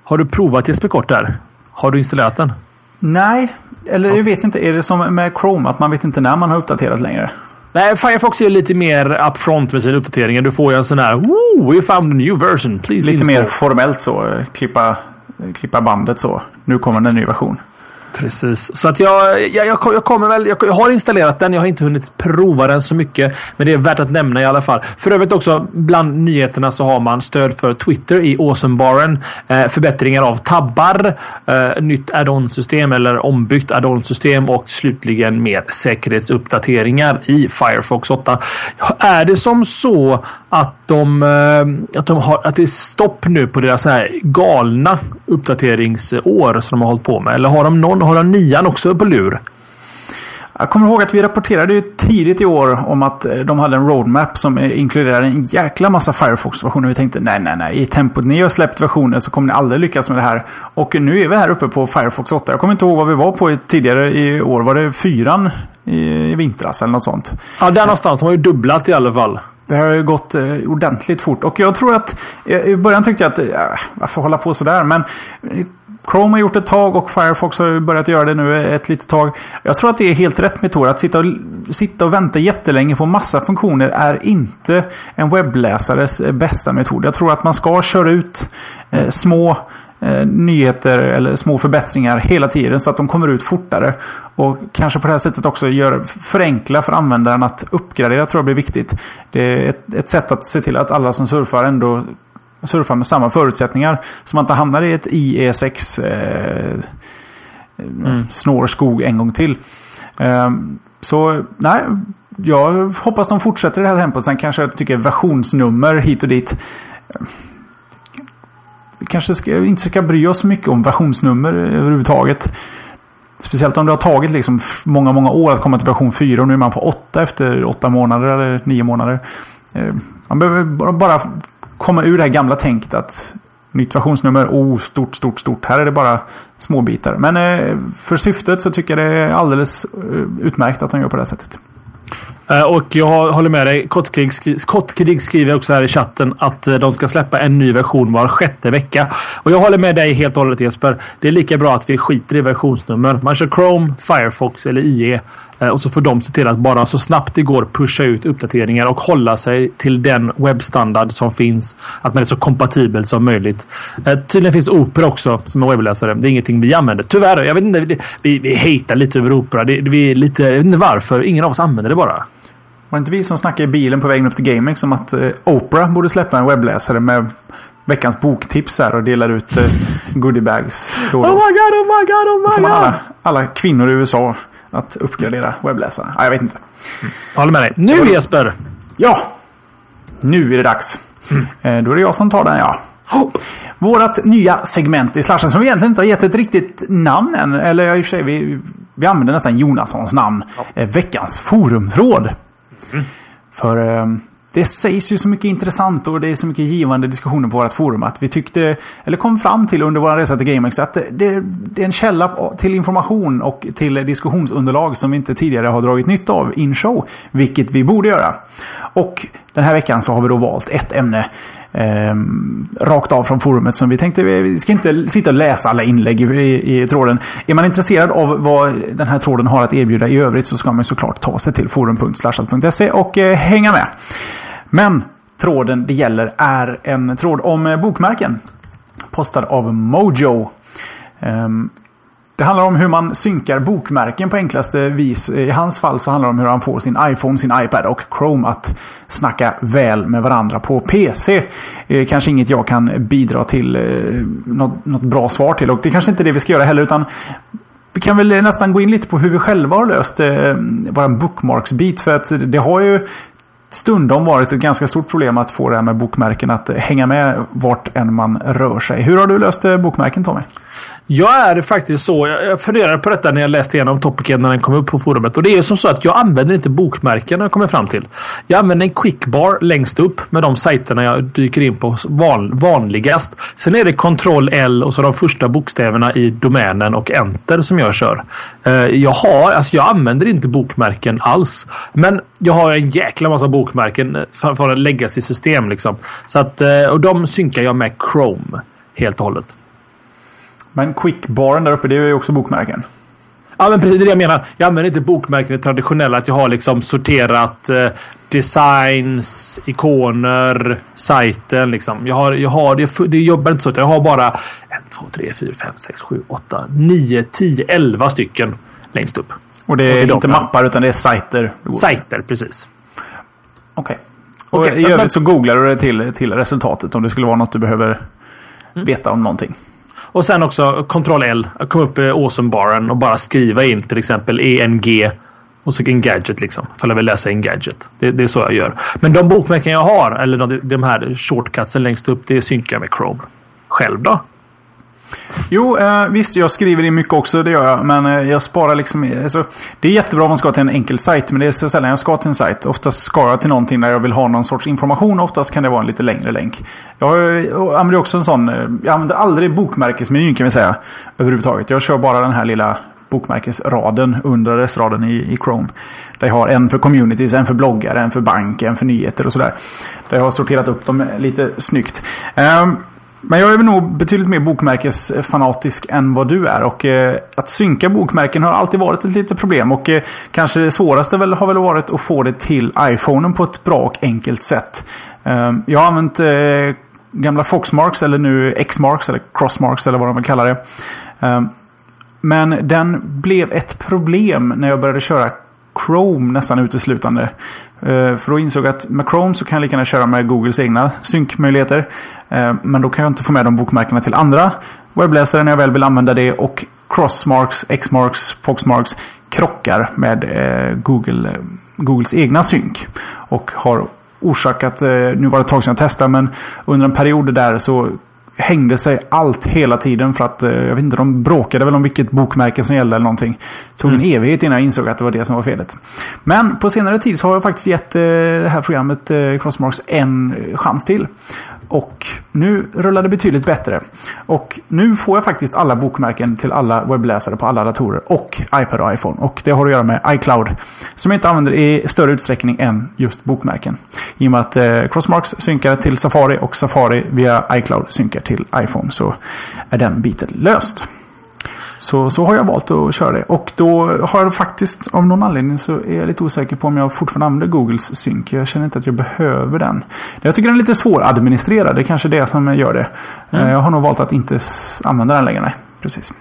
har du provat Jesper Kort där? Har du installerat den? Nej, eller jag vet inte. Är det som med Chrome att man vet inte när man har uppdaterat längre? Nej, Firefox är lite mer upfront med sina uppdateringar. Du får ju en sån här Woo, we found a new version. Please lite install. mer formellt så. Klippa, klippa bandet så. Nu kommer en ny version. Precis, så att jag, jag, jag, jag kommer väl. Jag, jag, har installerat den. Jag har inte hunnit prova den så mycket, men det är värt att nämna i alla fall. För övrigt också bland nyheterna så har man stöd för Twitter i Awesomebaren. Eh, förbättringar av tabbar, eh, nytt add-on system eller ombyggt add-on system och slutligen mer säkerhetsuppdateringar i Firefox 8. Är det som så att de, eh, att de har att det är stopp nu på deras här galna uppdateringsår som de har hållit på med? Eller har de någon har de nian också på lur? Jag kommer ihåg att vi rapporterade ju tidigt i år om att eh, de hade en roadmap som inkluderade en jäkla massa Firefox-versioner. Vi tänkte nej, nej, nej. I tempot ni har släppt versioner så kommer ni aldrig lyckas med det här. Och nu är vi här uppe på Firefox 8. Jag kommer inte ihåg vad vi var på tidigare i år. Var det fyran i vintras eller något sånt? Ja, där någonstans. De har ju dubblat i alla fall. Det har ju gått eh, ordentligt fort. Och jag tror att... I början tyckte jag att... Ja, varför hålla på sådär? Men Chrome har gjort ett tag och Firefox har börjat göra det nu ett litet tag. Jag tror att det är helt rätt metod. Att sitta och, sitta och vänta jättelänge på massa funktioner är inte en webbläsares eh, bästa metod. Jag tror att man ska köra ut eh, små eh, nyheter eller små förbättringar hela tiden så att de kommer ut fortare. Och kanske på det här sättet också gör, förenkla för användaren att uppgradera tror jag blir viktigt. Det är ett, ett sätt att se till att alla som surfar ändå surfa med samma förutsättningar. Så man inte hamnar i ett IE6 eh, mm. snårskog en gång till. Eh, så nej, jag hoppas de fortsätter det här tempot. Sen kanske jag tycker versionsnummer hit och dit. vi kanske ska, inte ska bry oss så mycket om versionsnummer överhuvudtaget. Speciellt om det har tagit liksom många, många år att komma till version 4 och nu är man på 8 efter 8 månader eller 9 månader. Eh, man behöver bara komma ur det här gamla tänket att nytt versionsnummer, oh, stort, stort, stort. Här är det bara små bitar. Men eh, för syftet så tycker jag det är alldeles eh, utmärkt att de gör på det här sättet. Eh, och jag håller med dig. Kottkrig, Kottkrig skriver också här i chatten att eh, de ska släppa en ny version var sjätte vecka. Och jag håller med dig helt och hållet Jesper. Det är lika bra att vi skiter i versionsnummer. Man kör Chrome, Firefox eller IE. Eh, och så får de se till att bara så snabbt det går pusha ut uppdateringar och hålla sig till den webbstandard som finns. Att man är så kompatibel som möjligt. Tydligen finns Opera också som är webbläsare. Det är ingenting vi använder. Tyvärr. Jag vet inte. Vi, vi hatar lite över Opera. Det, vi är lite, jag vet inte varför. Ingen av oss använder det bara. Var det inte vi som snackade i bilen på vägen upp till GameX om att eh, Oprah borde släppa en webbläsare med veckans boktips här och delar ut eh, goodiebags. Då oh my god, oh my god, oh my god! Alla, alla kvinnor i USA att uppgradera webbläsare. Ja, jag vet inte. Mm. Jag håller med dig. Nu Jesper! Ja! Nu är det dags. Mm. Eh, då är det jag som tar den ja. Oh. Vårat nya segment i Slashen som vi egentligen inte har gett ett riktigt namn än. Eller i och för sig, vi, vi använder nästan Jonassons namn. Ja. Eh, veckans forumtråd. För eh, det sägs ju så mycket intressant och det är så mycket givande diskussioner på vårt forum att vi tyckte, eller kom fram till under vår resa till GameX att det, det, är en källa till information och till diskussionsunderlag som vi inte tidigare har dragit nytta av in show. Vilket vi borde göra. Och den här veckan så har vi då valt ett ämne eh, rakt av från forumet. Som vi tänkte, vi ska inte sitta och läsa alla inlägg i, i, i, tråden. Är man intresserad av vad den här tråden har att erbjuda i övrigt så ska man såklart ta sig till forum.slashat.se och eh, hänga med. Men tråden det gäller är en tråd om eh, bokmärken. Postad av Mojo. Ehm, det handlar om hur man synkar bokmärken på enklaste vis. I hans fall så handlar det om hur han får sin iPhone, sin iPad och Chrome att snacka väl med varandra på PC. Kanske inget jag kan bidra till eh, något, något bra svar till och det är kanske inte är det vi ska göra heller utan vi kan väl nästan gå in lite på hur vi själva har löst eh, vår bookmarks-bit. För att det har ju stundom varit ett ganska stort problem att få det här med bokmärken att hänga med vart än man rör sig. Hur har du löst eh, bokmärken Tommy? Jag är faktiskt så. Jag funderade på detta när jag läste igenom topicen när den kom upp på forumet. Och det är som så att jag använder inte bokmärken när jag kommer fram till. Jag använder en quickbar längst upp med de sajterna jag dyker in på van, vanligast. Sen är det Ctrl L och så de första bokstäverna i domänen och Enter som jag kör. Eh, jag har, alltså jag använder inte bokmärken alls. Men jag har en jäkla massa bokmärken för att läggas i system liksom. Så att, eh, och de synkar jag med Chrome helt och hållet. Men quickbaren där uppe, det är ju också bokmärken. Ja, men precis det jag menar. Jag använder inte bokmärken det traditionella. Att jag har liksom sorterat eh, designs, ikoner, sajten. Liksom. Jag har, jag har, det, det jobbar inte så. Jag har bara 1, 2, 3, 4, 5, 6, 7, 8, 9, 10, 11 stycken längst upp. Och det är inte mappar utan det är sajter? Sajter, precis. Okej. Okay. Och okay, i övrigt så googlar du det till, till resultatet om det skulle vara något du behöver mm. veta om någonting. Och sen också Ctrl L. Kom upp i awesome-baren och bara skriva in till exempel ENG och så en gadget liksom. Ifall jag vill läsa en gadget. Det, det, är så jag gör. Men de bokmärken jag har, eller de, de här shortcutsen längst upp, det synkar jag med Chrome. Själv då? Jo, eh, visst jag skriver in mycket också, det gör jag. Men eh, jag sparar liksom... Alltså, det är jättebra om man ska till en enkel sajt, men det är så sällan jag ska till en sajt. Oftast ska jag till någonting där jag vill ha någon sorts information. Oftast kan det vara en lite längre länk. Jag eh, använder också en sån... Eh, jag använder aldrig bokmärkesmenyn kan vi säga. Överhuvudtaget. Jag kör bara den här lilla bokmärkesraden under adressraden i, i Chrome. Där jag har en för communities, en för bloggare, en för bank, en för nyheter och sådär. Där jag har sorterat upp dem lite snyggt. Um, men jag är nog betydligt mer bokmärkesfanatisk än vad du är. Och eh, att synka bokmärken har alltid varit ett litet problem. Och eh, kanske det svåraste väl, har väl varit att få det till iPhonen på ett bra och enkelt sätt. Eh, jag har använt eh, gamla Foxmarks eller nu Xmarks eller Crossmarks eller vad de vill kalla det. Eh, men den blev ett problem när jag började köra Chrome nästan uteslutande. Eh, för då insåg jag att med Chrome så kan jag lika gärna köra med Googles egna synkmöjligheter. Eh, men då kan jag inte få med de bokmärkena till andra webbläsare när jag väl vill använda det. Och Crossmarks, Xmarks, Foxmarks krockar med eh, Google, Googles egna synk. Och har orsakat, nu var det ett tag sedan jag testade, men under en period där så hängde sig allt hela tiden för att, eh, jag vet inte, de bråkade väl om vilket bokmärke som gällde eller någonting. Det tog en Mm. evighet innan jag insåg att det var det som var felet. Men på senare tid så har jag faktiskt gett eh, det här programmet eh, Crossmarks en chans till. Och nu rullar det betydligt bättre. Och nu får jag faktiskt alla bokmärken till alla webbläsare på alla datorer och iPad och iPhone. Och det har att göra med iCloud. Som jag inte använder i större utsträckning än just bokmärken. I och med att eh, Crossmarks synkar till Safari och Safari via iCloud synkar till iPhone så är den biten löst. Så, så har jag valt att köra det. Och då har jag faktiskt, av någon anledning så är jag lite osäker på om jag fortfarande använder Googles synk. Jag känner inte att jag behöver den. Jag tycker den är lite svåradministrerad. Det är kanske det som gör det. Eh, Jag har nog valt att inte använda den längre. Nej, precis.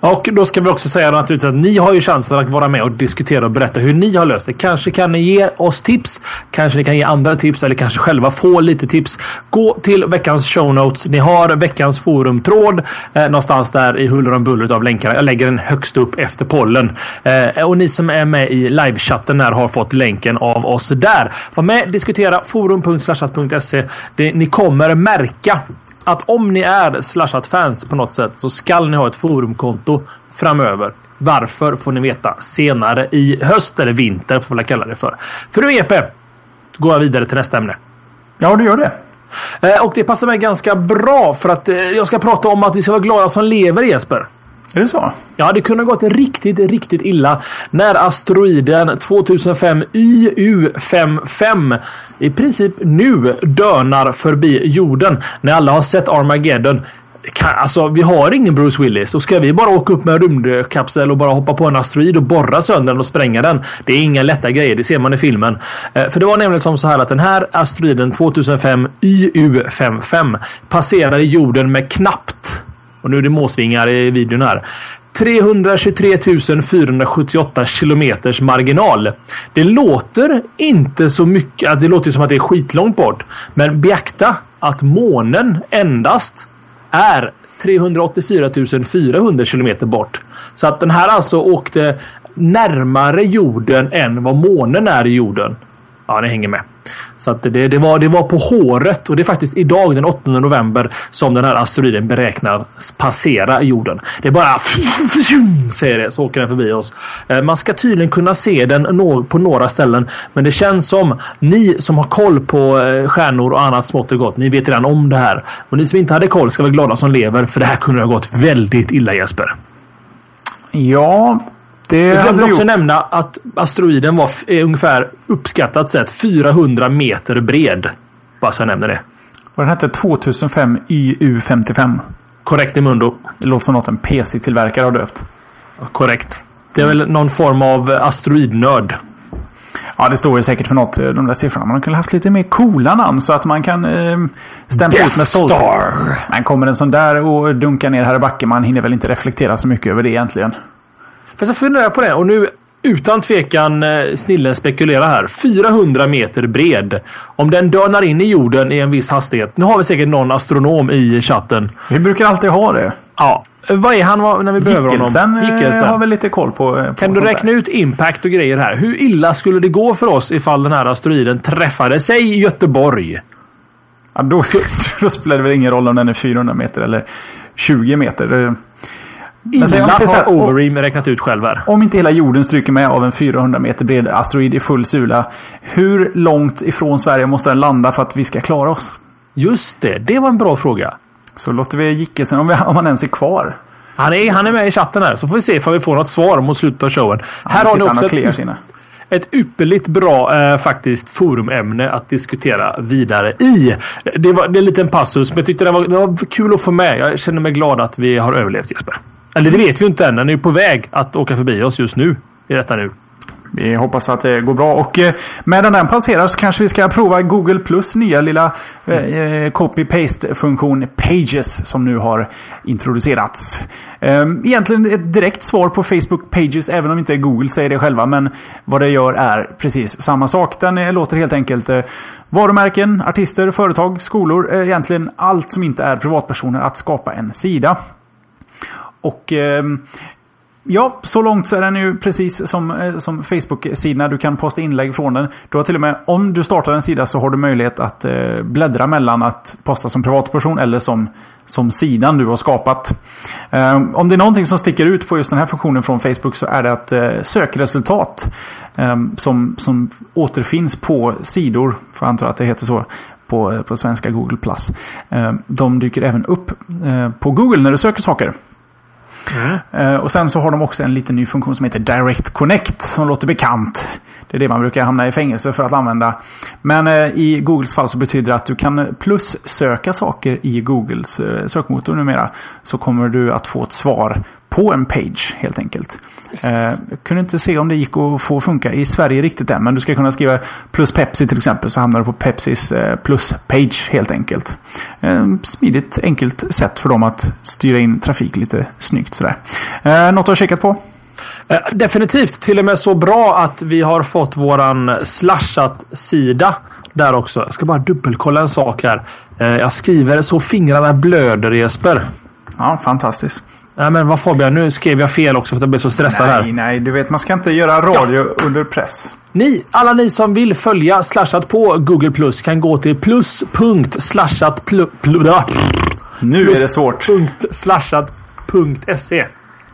Och då ska vi också säga naturligtvis att ni har ju chansen att vara med och diskutera och berätta hur ni har löst det. Kanske kan ni ge oss tips. Kanske ni kan ge andra tips eller kanske själva få lite tips. Gå till veckans show notes. Ni har veckans forumtråd eh, någonstans där i huller om buller av länkarna. Jag lägger den högst upp efter pollen. Eh, och ni som är med i livechatten här har fått länken av oss där. Var med, diskutera forum.slashat.se. Ni kommer märka att om ni är slashat-fans på något sätt så skall ni ha ett forumkonto framöver. Varför får ni veta senare i höst eller vinter får jag kalla det för. För nu EP går jag vidare till nästa ämne. Ja, du gör det. Eh, Och det passar mig ganska bra för att eh, jag ska prata om att vi ska vara glada som lever Jesper. Är det så? Ja, det kunde ha gått riktigt, riktigt illa när asteroiden 2005 YU55 i princip nu dönar förbi jorden. När alla har sett Armageddon. Kan, alltså, vi har ingen Bruce Willis och ska vi bara åka upp med en rymdkapsel och bara hoppa på en asteroid och borra sönder den och spränga den. Det är inga lätta grejer, det ser man i filmen. Eh, för det var nämligen som så här att den här asteroiden 2005 YU55 passerade jorden med knappt och nu är det måsvingar i videon här. 323 478 kilometers marginal. Det låter inte så mycket. Det låter som att det är skitlångt bort. Men beakta att månen endast är 384 400 kilometer bort. Så att den här alltså åkte närmare jorden än vad månen är i jorden. Ja, ni hänger med. Så att det, det, var, det var på håret och det är faktiskt idag den 8 november som den här asteroiden beräknas passera jorden. Det är bara säger det så åker den förbi oss. Eh, man ska tydligen kunna se den på några ställen, men det känns som ni som har koll på eh, stjärnor och annat smått och gott. Ni vet redan om det här och ni som inte hade koll ska vara glada som lever, för det här kunde ha gått väldigt illa Jesper. Ja, det Jag glömde också gjort. nämna att asteroiden var ungefär uppskattat sett 400 meter bred. Bara så jag nämner det. Och den hette 2005 YU55. Korrekt Imundo. Det låter som något en PC-tillverkare har döpt. Korrekt. Det är väl någon form av asteroidnörd. Ja, det står ju säkert för något, eh, de där siffrorna. Man kunde haft lite mer coola namn så att man kan eh, stämpla Death ut med stolthet. Star. Men kommer en sån där och dunkar ner här i backen, man hinner väl inte reflektera så mycket över det egentligen. Fast jag funderar på det och nu utan tvekan eh, snillen spekulera här. 400 meter bred. Om den dönar in i jorden i en viss hastighet. Nu har vi säkert någon astronom i chatten. Vi brukar alltid ha det. Ja, eh, vad är han när vi behöver Gickelsen honom? eh, Gickelsen. har väl lite koll på, eh, på Kan du räkna där. ut impact och grejer här? Hur illa skulle det gå för oss ifall den här asteroiden träffade sig i Göteborg? Ja, då, då spelar det väl ingen roll om den är 400 meter eller 20 meter. Det- Men så jag Illa säger så här, har Overeem räknat ut själv här. Om inte hela jorden stryker med av en 400 meter bred asteroid i full sula. Hur långt ifrån Sverige måste den landa för att vi ska klara oss? Just det, det var en bra fråga. Så låter vi Gickelsen, om, vi, om han ens är kvar. Han är, han är med i chatten här, så får vi se ifall vi får något svar mot slutet av showen. här har ni också ett, sina. ett ypperligt bra eh, faktiskt forumämne att diskutera vidare i. Det, var, det är en liten passus, men jag tyckte det var, det var kul att få med. Jag känner mig glad att vi har överlevt Jesper. Eller det vet vi inte än. Den är ju på väg att åka förbi oss just nu. I detta nu. Vi hoppas att det går bra. Och eh, medan den passerar så kanske vi ska prova Google Plus nya lilla eh, eh, copy-paste-funktion Pages som nu har introducerats. Eh, egentligen ett direkt svar på Facebook Pages, även om inte Google säger det själva. Men vad det gör är precis samma sak. Den eh, låter helt enkelt eh, varumärken, artister, företag, skolor, eh, egentligen allt som inte är privatpersoner att skapa en sida. Och ehm, Ja, så långt så är den ju precis som, eh, som Facebook-sidorna. Du kan posta inlägg från den. Du har till och med, om du startar en sida så har du möjlighet att eh, bläddra mellan att posta som privatperson eller som, som sidan du har skapat. Eh, om det är någonting som sticker ut på just den här funktionen från Facebook så är det att eh, sökresultat ehm, som, som återfinns på sidor, för jag antar att det heter så, på, eh, på svenska Google+. Ehm, de dyker även upp eh, på Google när du söker saker. Mm. Och sen så har de också en liten ny funktion som heter Direct Connect som låter bekant. Det är det man brukar hamna i fängelse för att använda. Men eh, i Googles fall så betyder det att du kan plus-söka saker i Googles eh, sökmotor numera. Så kommer du att få ett svar på en page helt enkelt. Yes. Eh, kunde inte se om det gick att få funka i Sverige riktigt än. Men du ska kunna skriva plus Pepsi till exempel så hamnar du på Pepsis eh, plus-page helt enkelt. Eh, smidigt, enkelt sätt för dem att styra in trafik lite snyggt sådär. Eh, något du har kikat på? Eh, definitivt. Till och med så bra att vi har fått våran slashat-sida där också. Jag ska bara dubbelkolla en sak här. Eh, jag skriver så fingrarna blöder Jesper. Ja, fantastiskt. Nej men vad Fabian, nu skrev jag fel också för att jag blev så stressad nej, här. Nej, nej, du vet man ska inte göra radio ja. under press. Ni, alla ni som vill följa Slashat på Google Plus kan gå till plus.slashat plus, Nu plus. är det svårt. Slashat.se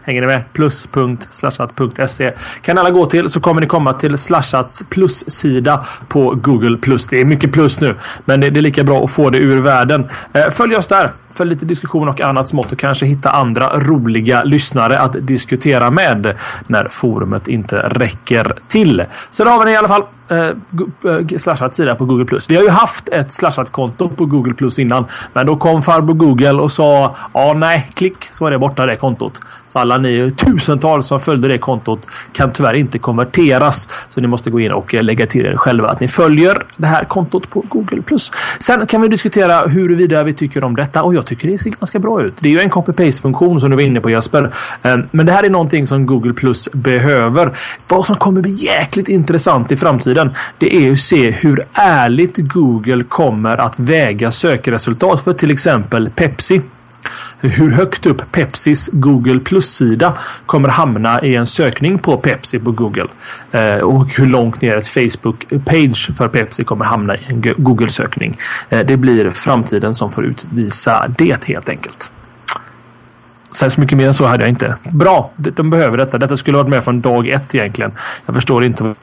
Hänger ni med? Plus.slashat.se kan alla gå till så kommer ni komma till Slashats plus-sida på Google+. Plus. Det är mycket plus nu, men det är lika bra att få det ur världen. Eh, följ oss där för lite diskussion och annat smått och kanske hitta andra roliga lyssnare att diskutera med när forumet inte räcker till. Så då har vi det i alla fall. Eh, eh slashat sida på Google+. Vi har ju haft ett slashat-konto på Google innan. Men då kom farbror Google och sa ja, nej, klick så var det borta det kontot. Så alla ni tusentals som följde det kontot kan tyvärr inte konverteras. Så ni måste gå in och eh, lägga till er själva att ni följer det här kontot på Google+. Sen kan vi diskutera huruvida vi tycker om detta och jag tycker det ser ganska bra ut. Det är ju en copy-paste-funktion som du var inne på Jesper. Ehm, men det här är någonting som Google Plus behöver. Vad som kommer bli jäkligt intressant i framtiden det är att se hur ärligt Google kommer att väga sökresultat för till exempel Pepsi hur högt upp Pepsis Google Plus-sida kommer hamna i en sökning på Pepsi på Google. Eh, och hur långt ner ett Facebook-page för Pepsi kommer hamna i en Google-sökning. Eh, det blir framtiden som får utvisa det helt enkelt. Så mycket mer än så hade jag inte. Bra, de behöver detta. Detta skulle varit med från dag ett egentligen. Jag förstår inte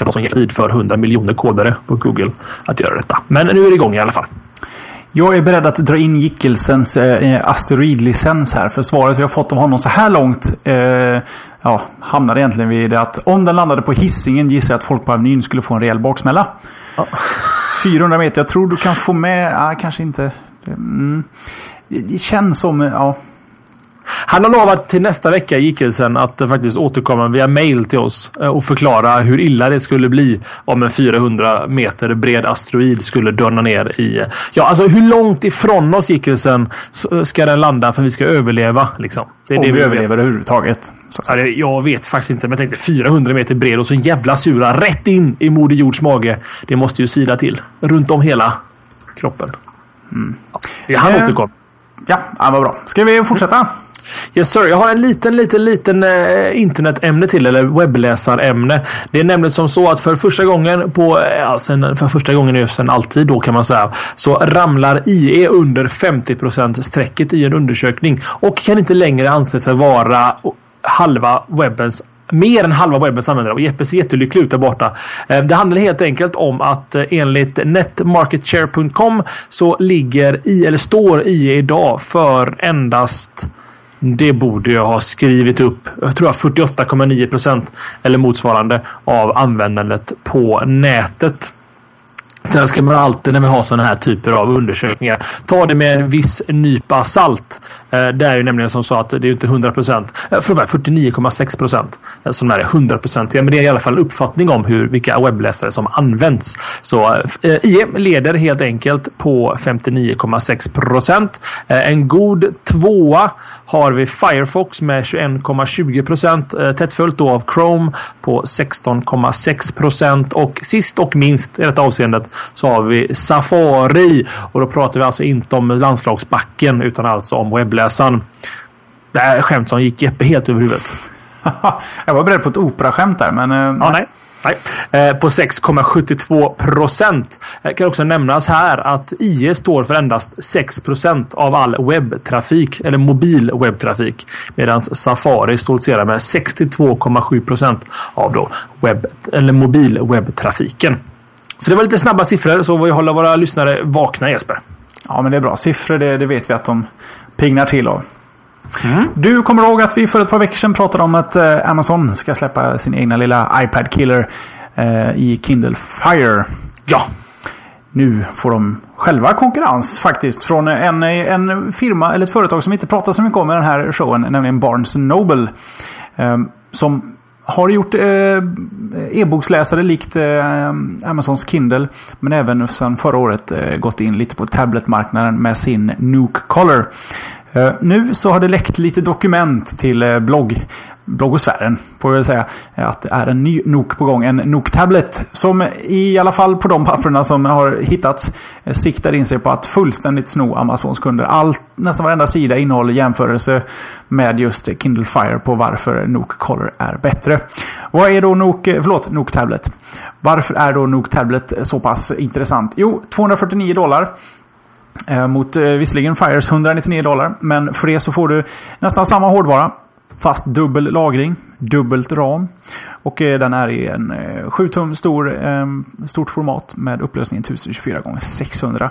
vad som ger tid för 100 miljoner kodare på Google att göra detta. Men nu är det igång i alla fall. Jag är beredd att dra in Gickelsens eh, asteroidlicens här. För svaret vi har fått av honom så här långt eh, ja, hamnar egentligen vid det att om den landade på hissingen gissar jag att folk på Avenyn skulle få en rejäl baksmälla. Ja. 400 meter. Jag tror du kan få med... Ja, kanske inte. Mm. Det känns som... Ja, han har lovat till nästa vecka, Gickelsen, att faktiskt återkomma via mail till oss eh, och förklara hur illa det skulle bli om en 400 meter bred asteroid skulle dörna ner i... Ja, alltså hur långt ifrån oss, Gickelsen, ska den landa för att vi ska överleva? Liksom? Det är om det vi, vi överlever överhuvudtaget. Ja, det, jag vet faktiskt inte, men jag tänkte 400 meter bred och så en jävla sura rätt in i Moder Jords mage. Det måste ju sida till. Runt om hela kroppen. Mm. Ja, han eh, återkommer. Ja, vad bra. Ska vi fortsätta? Mm. Yes sir. Jag har en liten, liten, liten eh, internetämne till eller webbläsarämne. Det är nämligen som så att för första gången på, eh, alltså ja, sen, för första gången just sen alltid då kan man säga, så ramlar IE under 50% strecket i en undersökning och kan inte längre anse sig vara halva webbens mer än halva webbens användare och Jeppe ser jättelycklig ut där borta. Eh, det handlar helt enkelt om att eh, enligt netmarketshare.com så ligger i eller står IE idag för endast det borde jag ha skrivit upp. Jag tror jag 48,9 procent eller motsvarande av användandet på nätet. Sen ska man alltid när vi har sådana här typer av undersökningar ta det med en viss nypa salt. Eh, det är ju nämligen som så att det är inte 100 procent. Eh, 49,6 procent eh, som är 100 procent. Men det är i alla fall en uppfattning om hur, vilka webbläsare som används. Så IE leder helt enkelt på 59,6 procent. En god tvåa har vi Firefox med 21,20 procent. Tätt följt då av Chrome på 16,6 procent. Och sist och minst i detta avseendet så har vi Safari och då pratar vi alltså inte om landslagsbacken utan alltså om webbläsaren. Det här skämt gick Jeppe helt över huvudet. jag var beredd på ett operaskämt där, men... Ja, nej. Nej. Eh, på 6,72 procent. Eh, kan också nämnas här att IE står för endast 6 procent av all webbtrafik eller mobil webbtrafik. Medan Safari stoltserar med 62,7 procent av då webb eller mobil webbtrafiken. Så det var lite snabba siffror så vi håller våra lyssnare vakna Jesper. Ja, men det är bra. Siffror, det, det vet vi att de pignar till av. Mm. Du kommer ihåg att vi för ett par veckor sedan pratade om att eh, Amazon ska släppa sin egna lilla iPad Killer eh, i Kindle Fire. Ja. Nu får de själva konkurrens faktiskt från en, en firma eller ett företag som inte pratar så mycket om i den här showen, nämligen Barnes Noble. Eh, som har gjort eh, e-boksläsare likt eh, Amazons Kindle. Men även sedan förra året eh, gått in lite på tabletmarknaden med sin Nuke Color. Eh, nu så har det läckt lite dokument till eh, blogg, bloggosfären, får jag väl säga, eh, att det är en ny NOK på gång. En NOK-tablet som i alla fall på de papperna som har hittats siktar in sig på att fullständigt sno Amazons kunder. Allt, nästan varenda sida innehåller jämförelse med just Kindle Fire på varför NOK Color är bättre. Vad är då NOK, förlåt, NOK Tablet? Varför är då NOK Tablet så pass intressant? Jo, 249 dollar. Eh, mot eh, visserligen Fires 199 dollar. Men för det så får du nästan samma hårdvara. Fast dubbel lagring, dubbelt ram. Och eh, den är i en eh, 7 tum stor, eh, stort format med upplösningen 1024 x 600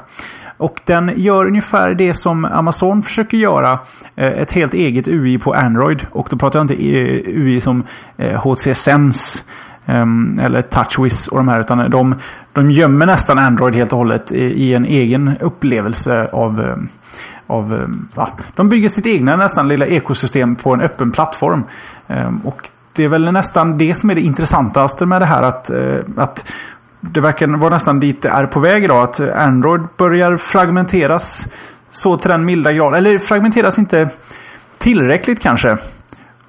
Och den gör ungefär det som Amazon försöker göra. Eh, ett helt eget UI på Android. Och då pratar jag inte eh, UI som HC Sense Ehm, eller TouchWiz och de här. Utan de, de gömmer nästan Android helt och hållet i, i en egen upplevelse av eh, av, eh, ja, de bygger sitt egna nästan lilla ekosystem på en öppen plattform. Ehm, och det är väl nästan det som är det intressantaste med det här. Att, eh, att det verkar vara nästan dit det är på väg idag. Att Android börjar fragmenteras så till den milda grad. Eller fragmenteras inte tillräckligt kanske.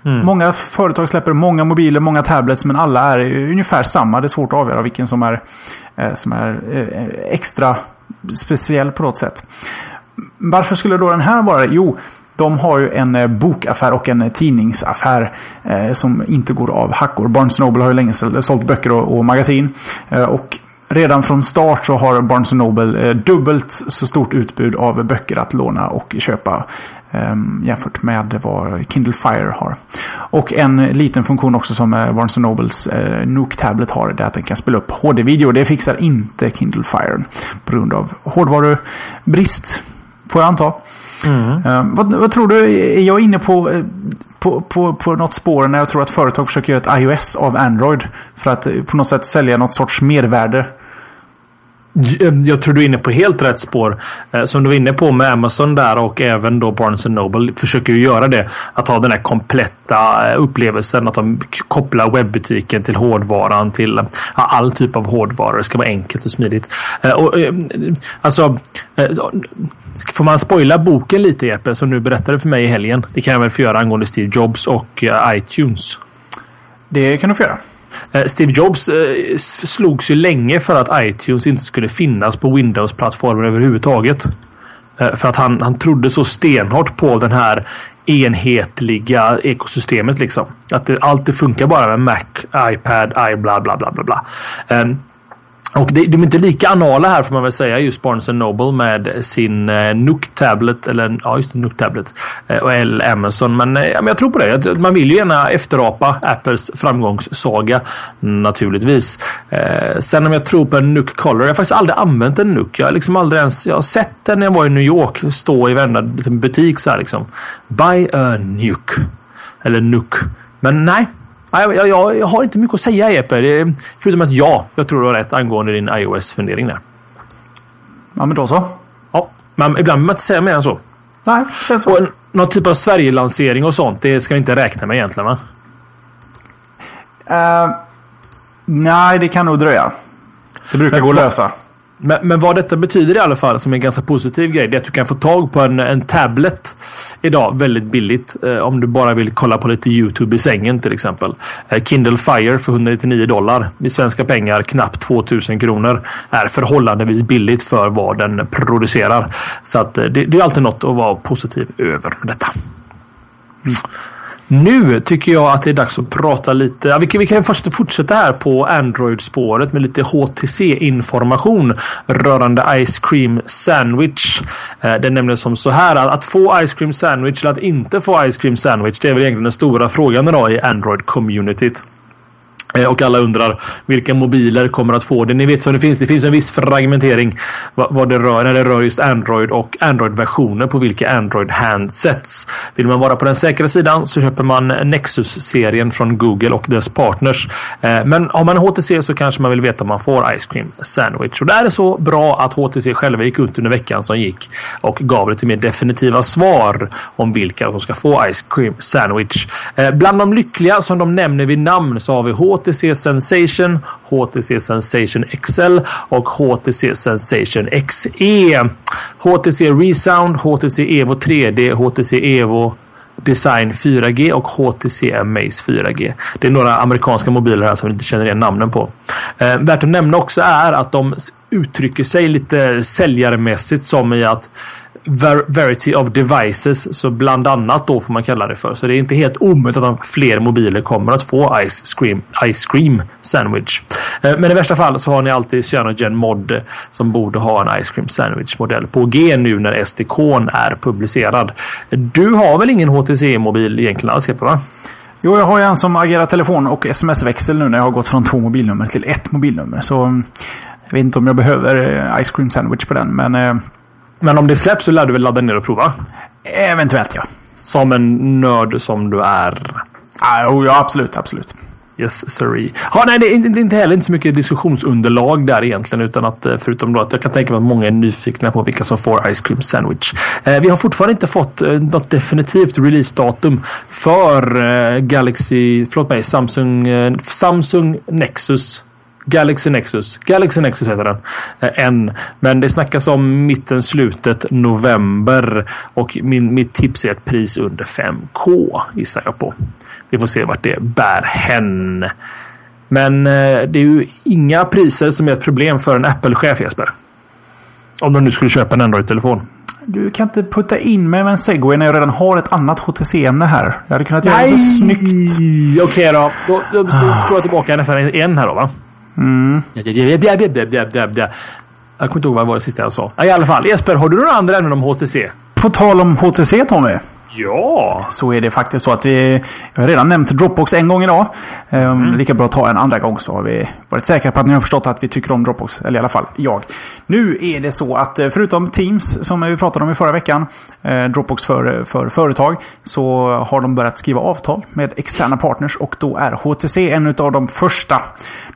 Mm. Många företag släpper många mobiler, många tablets, men alla är ungefär samma. Det är svårt att avgöra vilken som är, eh, som är eh, extra speciell på något sätt. Varför skulle då den här vara det? Jo, de har ju en eh, bokaffär och en tidningsaffär eh, som inte går av hackor. Barnes Noble har ju länge sålt böcker och, och magasin. Eh, och redan från start så har Barnes Noble eh, dubbelt så stort utbud av böcker att låna och köpa jämfört med vad Kindle Fire har. Och en liten funktion också som eh, Barnes Nobles eh, Nook Tablet har. Det är att den kan spela upp HD-video. Det fixar inte Kindle Fire. På grund av hårdvarubrist. Får jag anta. Mm. Um, vad, vad, tror du? Är jag inne på, eh, på, på, på något spår när jag tror att företag försöker göra ett iOS av Android? För att på något sätt sälja något sorts mervärde Eh, jag tror du är inne på helt rätt spår. Eh, som du var inne på med Amazon där och även då Barnes Noble försöker ju göra det. Att ha den här kompletta eh, upplevelsen. Att de kopplar webbutiken till hårdvaran till all typ av hårdvaror. Det ska vara enkelt och smidigt. Och, alltså, får man spoila boken lite Jeppe som du berättade för mig i helgen? Det kan jag väl få göra angående Steve Jobs och iTunes. Det kan du få göra. Eh, Steve Jobs eh, slogs ju länge för att iTunes inte skulle finnas på Windows-plattformen överhuvudtaget. Eh, för att han, han trodde så stenhårt på den här enhetliga ekosystemet liksom. Att det, allt det funkar bara med Mac, iPad, i bla bla bla bla bla. Ehm, och det, de är inte lika anala här får man väl säga just Barnes Noble med sin eh, Nook Tablet eller ja just det, Nook Tablet eh, och L Amazon. Men, eh, men jag tror på det. Man vill ju gärna efterapa Apples framgångssaga naturligtvis. Eh, sen om jag tror på en Nook Color. Jag har faktiskt aldrig använt en Nook. Jag har liksom aldrig ens. Jag har sett den när jag var i New York stå i varenda butik så här liksom. Buy a Nook eller Nook. Men nej, jag, jag, jag, har inte mycket att säga Jeppe. Förutom att ja, jag tror du har rätt angående din iOS-fundering där. Ja, men då så. Ja, men ibland behöver man inte säga mer än så. Nej, känns så. Och någon typ av Sverige-lansering och sånt, det ska jag inte räkna med egentligen va? Uh, nej, det kan nog dröja. Det brukar men, gå att lösa. Men, men, vad detta betyder i alla fall som en ganska positiv grej det är att du kan få tag på en, en tablet idag väldigt billigt. Eh, om du bara vill kolla på lite YouTube i sängen till exempel. Eh, Kindle Fire för 199 dollar. I svenska pengar knappt 2000 kronor. Är förhållandevis billigt för vad den producerar. Så att, eh, det, det är alltid något att vara positiv över detta. Mm. Nu tycker jag att det är dags att prata lite. Ja, vi, kan, vi kan först fortsätta här på Android-spåret med lite HTC-information rörande Ice Cream Sandwich. Eh, det är nämligen som så här att, att få Ice Cream Sandwich eller att inte få Ice Cream Sandwich. Det är väl egentligen den stora frågan idag i Android-communityt. Eh, och alla undrar vilka mobiler kommer att få det. Ni vet som det finns. Det finns en viss fragmentering vad det rör när det rör just Android och Android-versioner på vilka Android-handsets. Vill man vara på den säkra sidan så köper man Nexus-serien från Google och dess partners. Eh, men har man HTC så kanske man vill veta om man får Ice Cream Sandwich. Och det är så bra att HTC själva gick ut under veckan som gick och gav lite mer definitiva svar om vilka som ska få Ice Cream Sandwich. Eh, bland de lyckliga som de nämner vid namn så har vi HTC HTC Sensation, HTC Sensation XL och HTC Sensation XE. HTC Resound, HTC Evo 3D, HTC Evo Design 4G och HTC Amaze 4G. Det är några amerikanska mobiler här som vi inte känner igen namnen på. Eh, värt att nämna också är att de uttrycker sig lite säljarmässigt som i att Verity of Devices. Så bland annat då får man kalla det för. Så det är inte helt omöjligt att fler mobiler kommer att få Ice Cream, Ice Cream Sandwich. Eh, men i värsta fall så har ni alltid Cyanogen Mod eh, som borde ha en Ice Cream Sandwich modell på G nu när SDK är publicerad. Du har väl ingen HTC-mobil egentligen alls va? Jo, jag har ju en som agerar telefon och sms-växel nu när jag har gått från två mobilnummer till ett mobilnummer. Så mm, jag vet inte om jag behöver eh, Ice Cream Sandwich på den. Men eh, men om det släpps så lär du väl ladda ner och prova? Eventuellt ja. Som en nörd som du är. Ah, ja, absolut, absolut. Yes, sorry. Ja, nej, det är inte heller inte så mycket diskussionsunderlag där egentligen. Utan att eh, förutom då att jag kan tänka mig att många är nyfikna på vilka som får Ice Cream Sandwich. Eh, vi har fortfarande inte fått eh, något definitivt releasedatum för eh, Galaxy, förlåt mig, Samsung, eh, Samsung Nexus Galaxy Nexus. Galaxy Nexus heter den. Eh, en. Men det snackas om mitten, slutet november. Och min, mitt tips är ett pris under 5K gissar jag på. Vi får se vart det bär hän. Men eh, det är ju inga priser som är ett problem för en Apple-chef Jesper. Om de nu skulle köpa en Android-telefon. Du kan inte putta in mig med en segway när jag redan har ett annat HTC-ämne här. Jag hade kunnat göra det så snyggt. Okej okay då. Då, då scrollar jag tillbaka nästan en här då va? Mm. Jag kommer inte ihåg vad var det sista jag sa. I alla fall. Jesper, har du några andra ämnen om HTC? På tal om HTC Tommy. Ja! Så är det faktiskt så att vi... Jag har redan nämnt Dropbox en gång idag. Ehm, mm. Lika bra att ta en andra gång så har vi varit säkra på att ni har förstått att vi tycker om Dropbox. Eller i alla fall jag. Nu är det så att eh, förutom Teams som vi pratade om i förra veckan. Eh, Dropbox för, för företag. Så har de börjat skriva avtal med externa partners. Och då är HTC en av de första.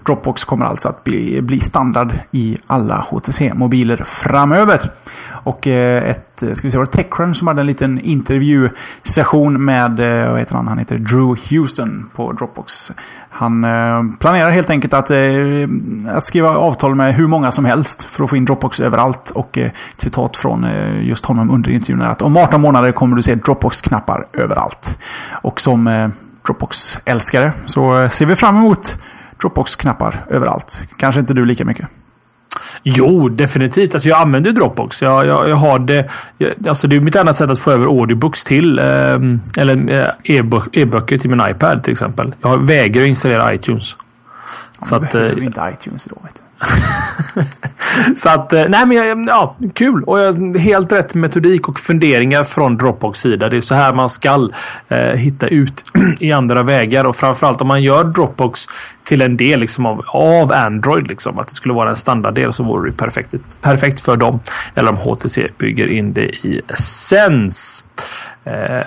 Dropbox kommer alltså att bli, bli standard i alla HTC-mobiler framöver. Och eh, ett, ska vi se, var det Techcrunch som hade en liten intervjusession med, eh, vad heter han, han heter Drew Houston på Dropbox. Han eh, planerar helt enkelt att, att skriva avtal med hur många som helst för att få in Dropbox överallt. Och ett citat från just honom under intervjun är att om 18 månader kommer du se Dropbox-knappar överallt. Och som Dropbox-älskare så ser vi fram emot Dropbox-knappar överallt. Kanske inte du lika mycket. Jo, definitivt. Alltså jag använder Dropbox. Jag, jag, jag har det. Jag, alltså det är mitt annat sätt att få över audiobooks till. Eh, eller eh, e-böcker till min iPad till exempel. Jag vägrar installera iTunes. Ja, så att, behöver eh, inte iTunes idag. Vet du. så att, eh, nej men ja, kul. Och helt rätt metodik och funderingar från Dropbox sida. Det är så här man ska eh, hitta ut i andra vägar. Och framförallt om man gör Dropbox till en del liksom av, av Android. Liksom, att det skulle vara en standarddel så vore det perfekt, perfekt för dem. Eller om HTC bygger in det i Sense. Eh,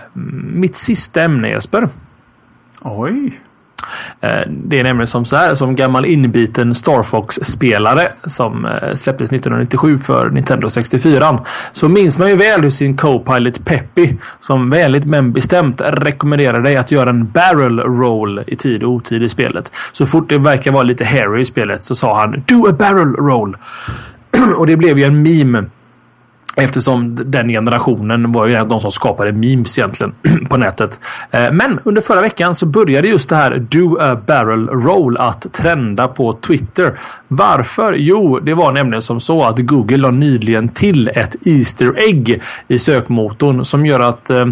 mitt sista ämne Jesper. Oj. Eh, det är nämligen som så här, som gammal inbiten Star Fox-spelare som eh, släpptes 1997 för Nintendo 64. Så minns man ju väl hur sin Co-Pilot Peppy, som vänligt men bestämt rekommenderar dig att göra en barrel roll i tid och otid i spelet. Så fort det verkar vara lite hairy i spelet så sa han “Do a barrel roll” och det blev ju en meme Eftersom den generationen var ju de som skapade memes egentligen på nätet. Eh, men under förra veckan så började just det här Do a barrel roll att trenda på Twitter. Varför? Jo, det var nämligen som så att Google la nyligen till ett Easter egg i sökmotorn som gör att eh,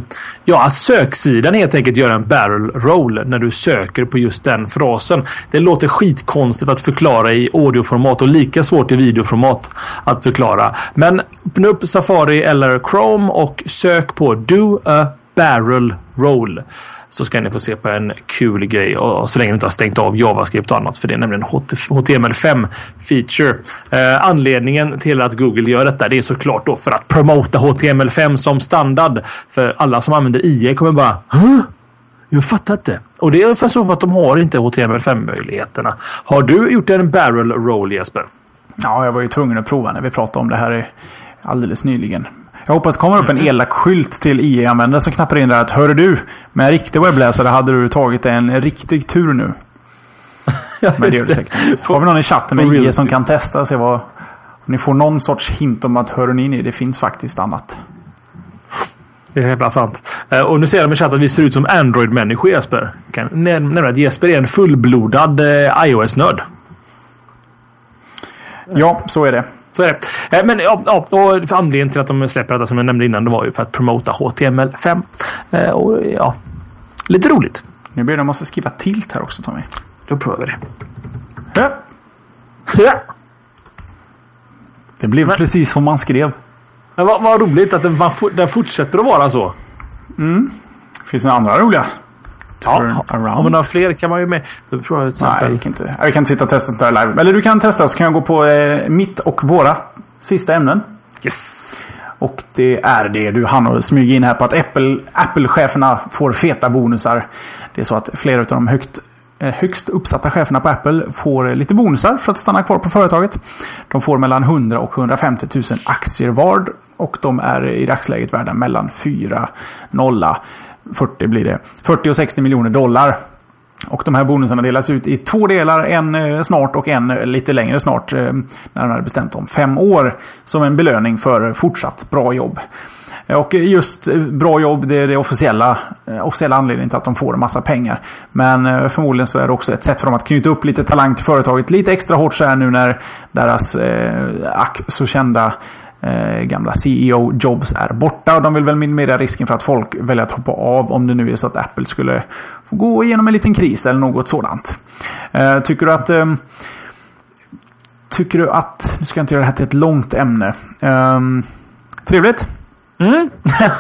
ja, söksidan helt enkelt gör en barrel roll när du söker på just den frasen. Det låter skitkonstigt att förklara i audioformat och lika svårt i videoformat att förklara. Men öppna upp Safari eller Chrome och sök på Do a barrel roll. Så ska ni få se på en kul grej och så länge ni inte har stängt av JavaScript och annat för det är nämligen HTML5 feature. Eh, anledningen till att Google gör detta det är såklart då för att promota HTML5 som standard. För alla som använder IE kommer bara Hå? Jag fattar inte. Och det är för så för att de har inte HTML5 möjligheterna. Har du gjort en barrel roll Jesper? Ja, jag var ju tvungen att prova när vi pratade om det här alldeles nyligen. Jag hoppas det kommer upp en elak skylt till IE-användare som knappar in där att Hör du, med en riktig webbläsare hade du tagit en riktig tur nu. ja, Men det gör det säkert. Har vi någon i chatten med IE som kan testa och se vad... Om ni får någon sorts hint om att hör ni, det finns faktiskt annat. Det är helt sant. Eh, och nu ser de i chatten att vi ser ut som Android-människor Jesper. Kan nämna att Jesper är en fullblodad eh, iOS-nörd. Ja, så är det. Så är det. Eh, men ja, ja, och anledningen till att de släpper detta som jag nämnde innan det var ju för att promota HTML5. Och ja, lite roligt. Nu blir det måste skriva tilt här också Tommy. Då provar vi det. Ja. Ja. Det blev Men. precis som man skrev. Men vad, vad roligt att den, den fortsätter att vara så. Mm. Finns det några andra roliga? Ja, har man några fler kan man ju med. Du provar till Nej, jag kan, inte, jag kan inte sitta och testa det live. Eller du kan testa så kan jag gå på eh, mitt och våra sista ämnen. Yes. Och det är det du hann smyga in här på att Apple-cheferna Apple får feta bonusar. Det är så att flera av de högt Eh, högst uppsatta cheferna på Apple får lite bonusar för att stanna kvar på företaget. De får mellan 100 och 150 000 aktier var och de är i dagsläget värda mellan 4 nolla 40 blir det. 40 och 60 miljoner dollar. Och de här bonusarna delas ut i två delar. En eh, snart och en eh, lite längre snart. Eh, närmare bestämt om fem år. Som en belöning för fortsatt bra jobb. Och just bra jobb, det är det officiella, officiella anledningen till att de får en massa pengar. Men förmodligen så är det också ett sätt för dem att knyta upp lite talang till företaget lite extra hårt så här nu när deras eh, ack så kända eh, gamla CEO Jobs är borta. Och de vill väl minimera risken för att folk väljer att hoppa av om det nu är så att Apple skulle få gå igenom en liten kris eller något sådant. Eh, tycker du att ehm, Tycker du att, nu ska jag inte göra det här till ett långt ämne. Ehm, trevligt. Mm.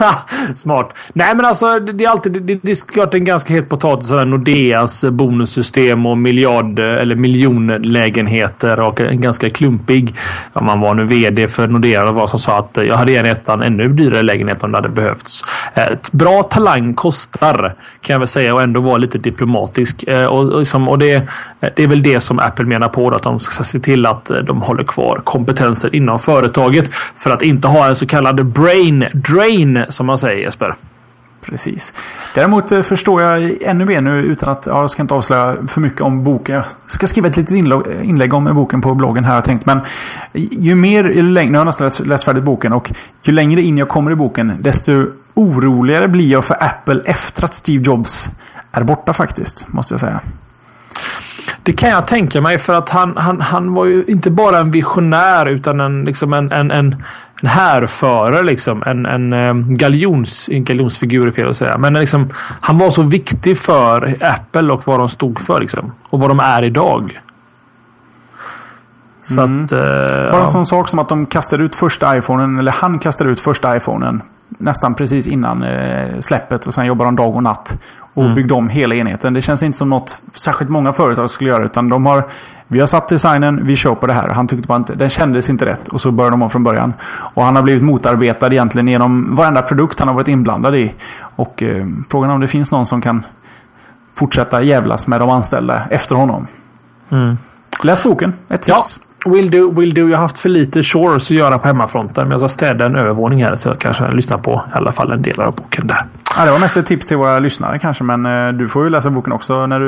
Smart. Nej men alltså det är alltid det, det är klart en ganska het potatis av Nordeas bonussystem och miljard eller miljonlägenheter och en ganska klumpig. Om man var nu vd för Nordea och var som sa att jag hade gärna ettan ännu dyrare lägenhet om det hade behövts. Ett bra talang kostar kan jag väl säga och ändå vara lite diplomatisk eh, och, och, liksom, och det, det är väl det som Apple menar på att de ska se till att eh, de håller kvar kompetenser inom företaget för att inte ha en så kallad brain drain som man säger Jesper. Precis. Däremot eh, förstår jag ännu mer nu utan att, ja, jag ska inte avslöja för mycket om boken. Jag ska skriva ett litet inlägg om boken på bloggen här har jag tänkt. Men ju mer, ju längre, nu har jag nästan läst, läst färdigt boken och ju längre in jag kommer i boken desto oroligare blir jag för Apple efter att Steve Jobs är borta faktiskt, måste jag säga. Det kan jag tänka mig för att han, han, han var ju inte bara en visionär utan en, liksom en, en, en en härförare, liksom. En, en um, galjons, en galjonsfigur är fel att säga. Men liksom, han var så viktig för Apple och vad de stod för. Liksom. Och vad de är idag. Så mm. att, uh, Bara en ja. sån sak som att de kastade ut första iPhonen, eller han kastade ut första iPhonen nästan precis innan eh, släppet och sen jobbade de dag och natt. Och mm. byggde om hela enheten. Det känns inte som något särskilt många företag skulle göra. Utan de har, vi har satt designen, vi kör på det här. Han tyckte bara inte, den kändes inte rätt. Och så började de om från början. Och han har blivit motarbetad egentligen genom varenda produkt han har varit inblandad i. Och eh, frågan är om det finns någon som kan fortsätta jävlas med de anställda efter honom. Mm. Läs boken, ett tips. Ja. Will do, will do. Jag har haft för lite chores att göra på hemmafronten. Men jag ska städa en övervåning här så jag kanske lyssnar på i alla fall en del av boken där. Ja, det var mest ett tips till våra lyssnare kanske. Men eh, du får ju läsa boken också när du,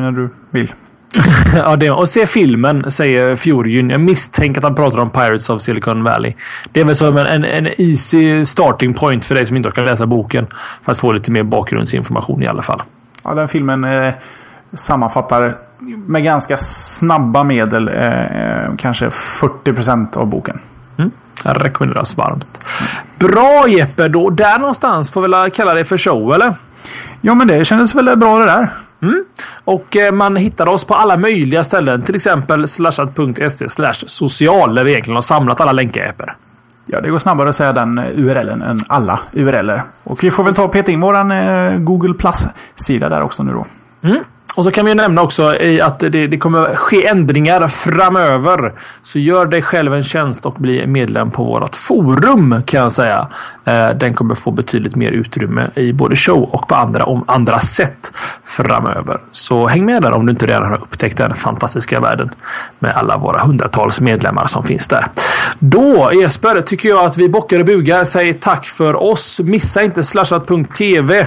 när du vill. ja, det, och se filmen, säger Fjorgyn. Jag misstänker att han pratar om Pirates of Silicon Valley. Det är väl som en, en, en easy starting point för dig som inte kan läsa boken. För att få lite mer bakgrundsinformation i alla fall. Ja, den filmen eh, sammanfattar med ganska snabba medel eh, eh kanske 40% av boken. Mm. Jag rekommenderas varmt. Bra Jeppe, då där någonstans får vi väl kalla det för show eller? Ja, men det kändes väl bra det där. Mm. Och eh, man hittar oss på alla möjliga ställen. Till exempel slashat.se slash social där vi egentligen har samlat alla länkar Jeppe. Ja, det går snabbare att säga den URLen än alla URLer. Och vi får väl ta och peta in våran eh, Google Plus-sida där också nu då. Mm. Och så kan vi nämna också att det, det, kommer ske ändringar framöver. Så gör dig själv en tjänst och bli medlem på vårt forum kan jag säga. Eh, den kommer få betydligt mer utrymme i både show och på andra, om andra sätt framöver. Så häng med där om du inte redan har upptäckt den fantastiska världen med alla våra hundratals medlemmar som finns där. Då Jesper tycker jag att vi bockar och bugar. Säger tack för oss. Missa inte slashat.tv eh,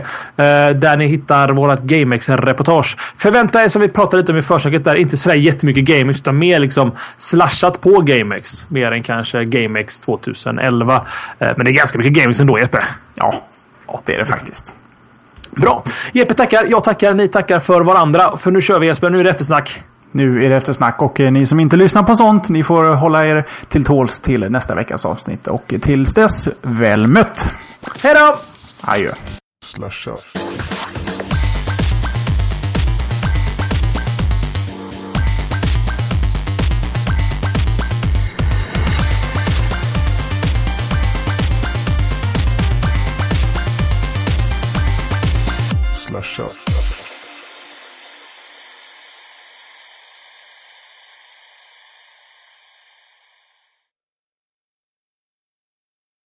där ni hittar vårt GameX-reportage Förvänta er som vi pratade lite om i försöket där, inte sådär jättemycket GameX utan mer liksom slashat på GameX. Mer än kanske GameX 2011. Eh, men det är ganska mycket GameX ändå, Jeppe. Ja, det är det faktiskt. Bra. Jeppe tackar, jag tackar, ni tackar för varandra. För nu kör vi Jesper, nu är det eftersnack. Nu är det eftersnack och eh, ni som inte lyssnar på sånt, ni får hålla er till tåls till nästa veckas avsnitt. Och tills dess, väl mött! Hej då! Adjö. Slasha. Slasha.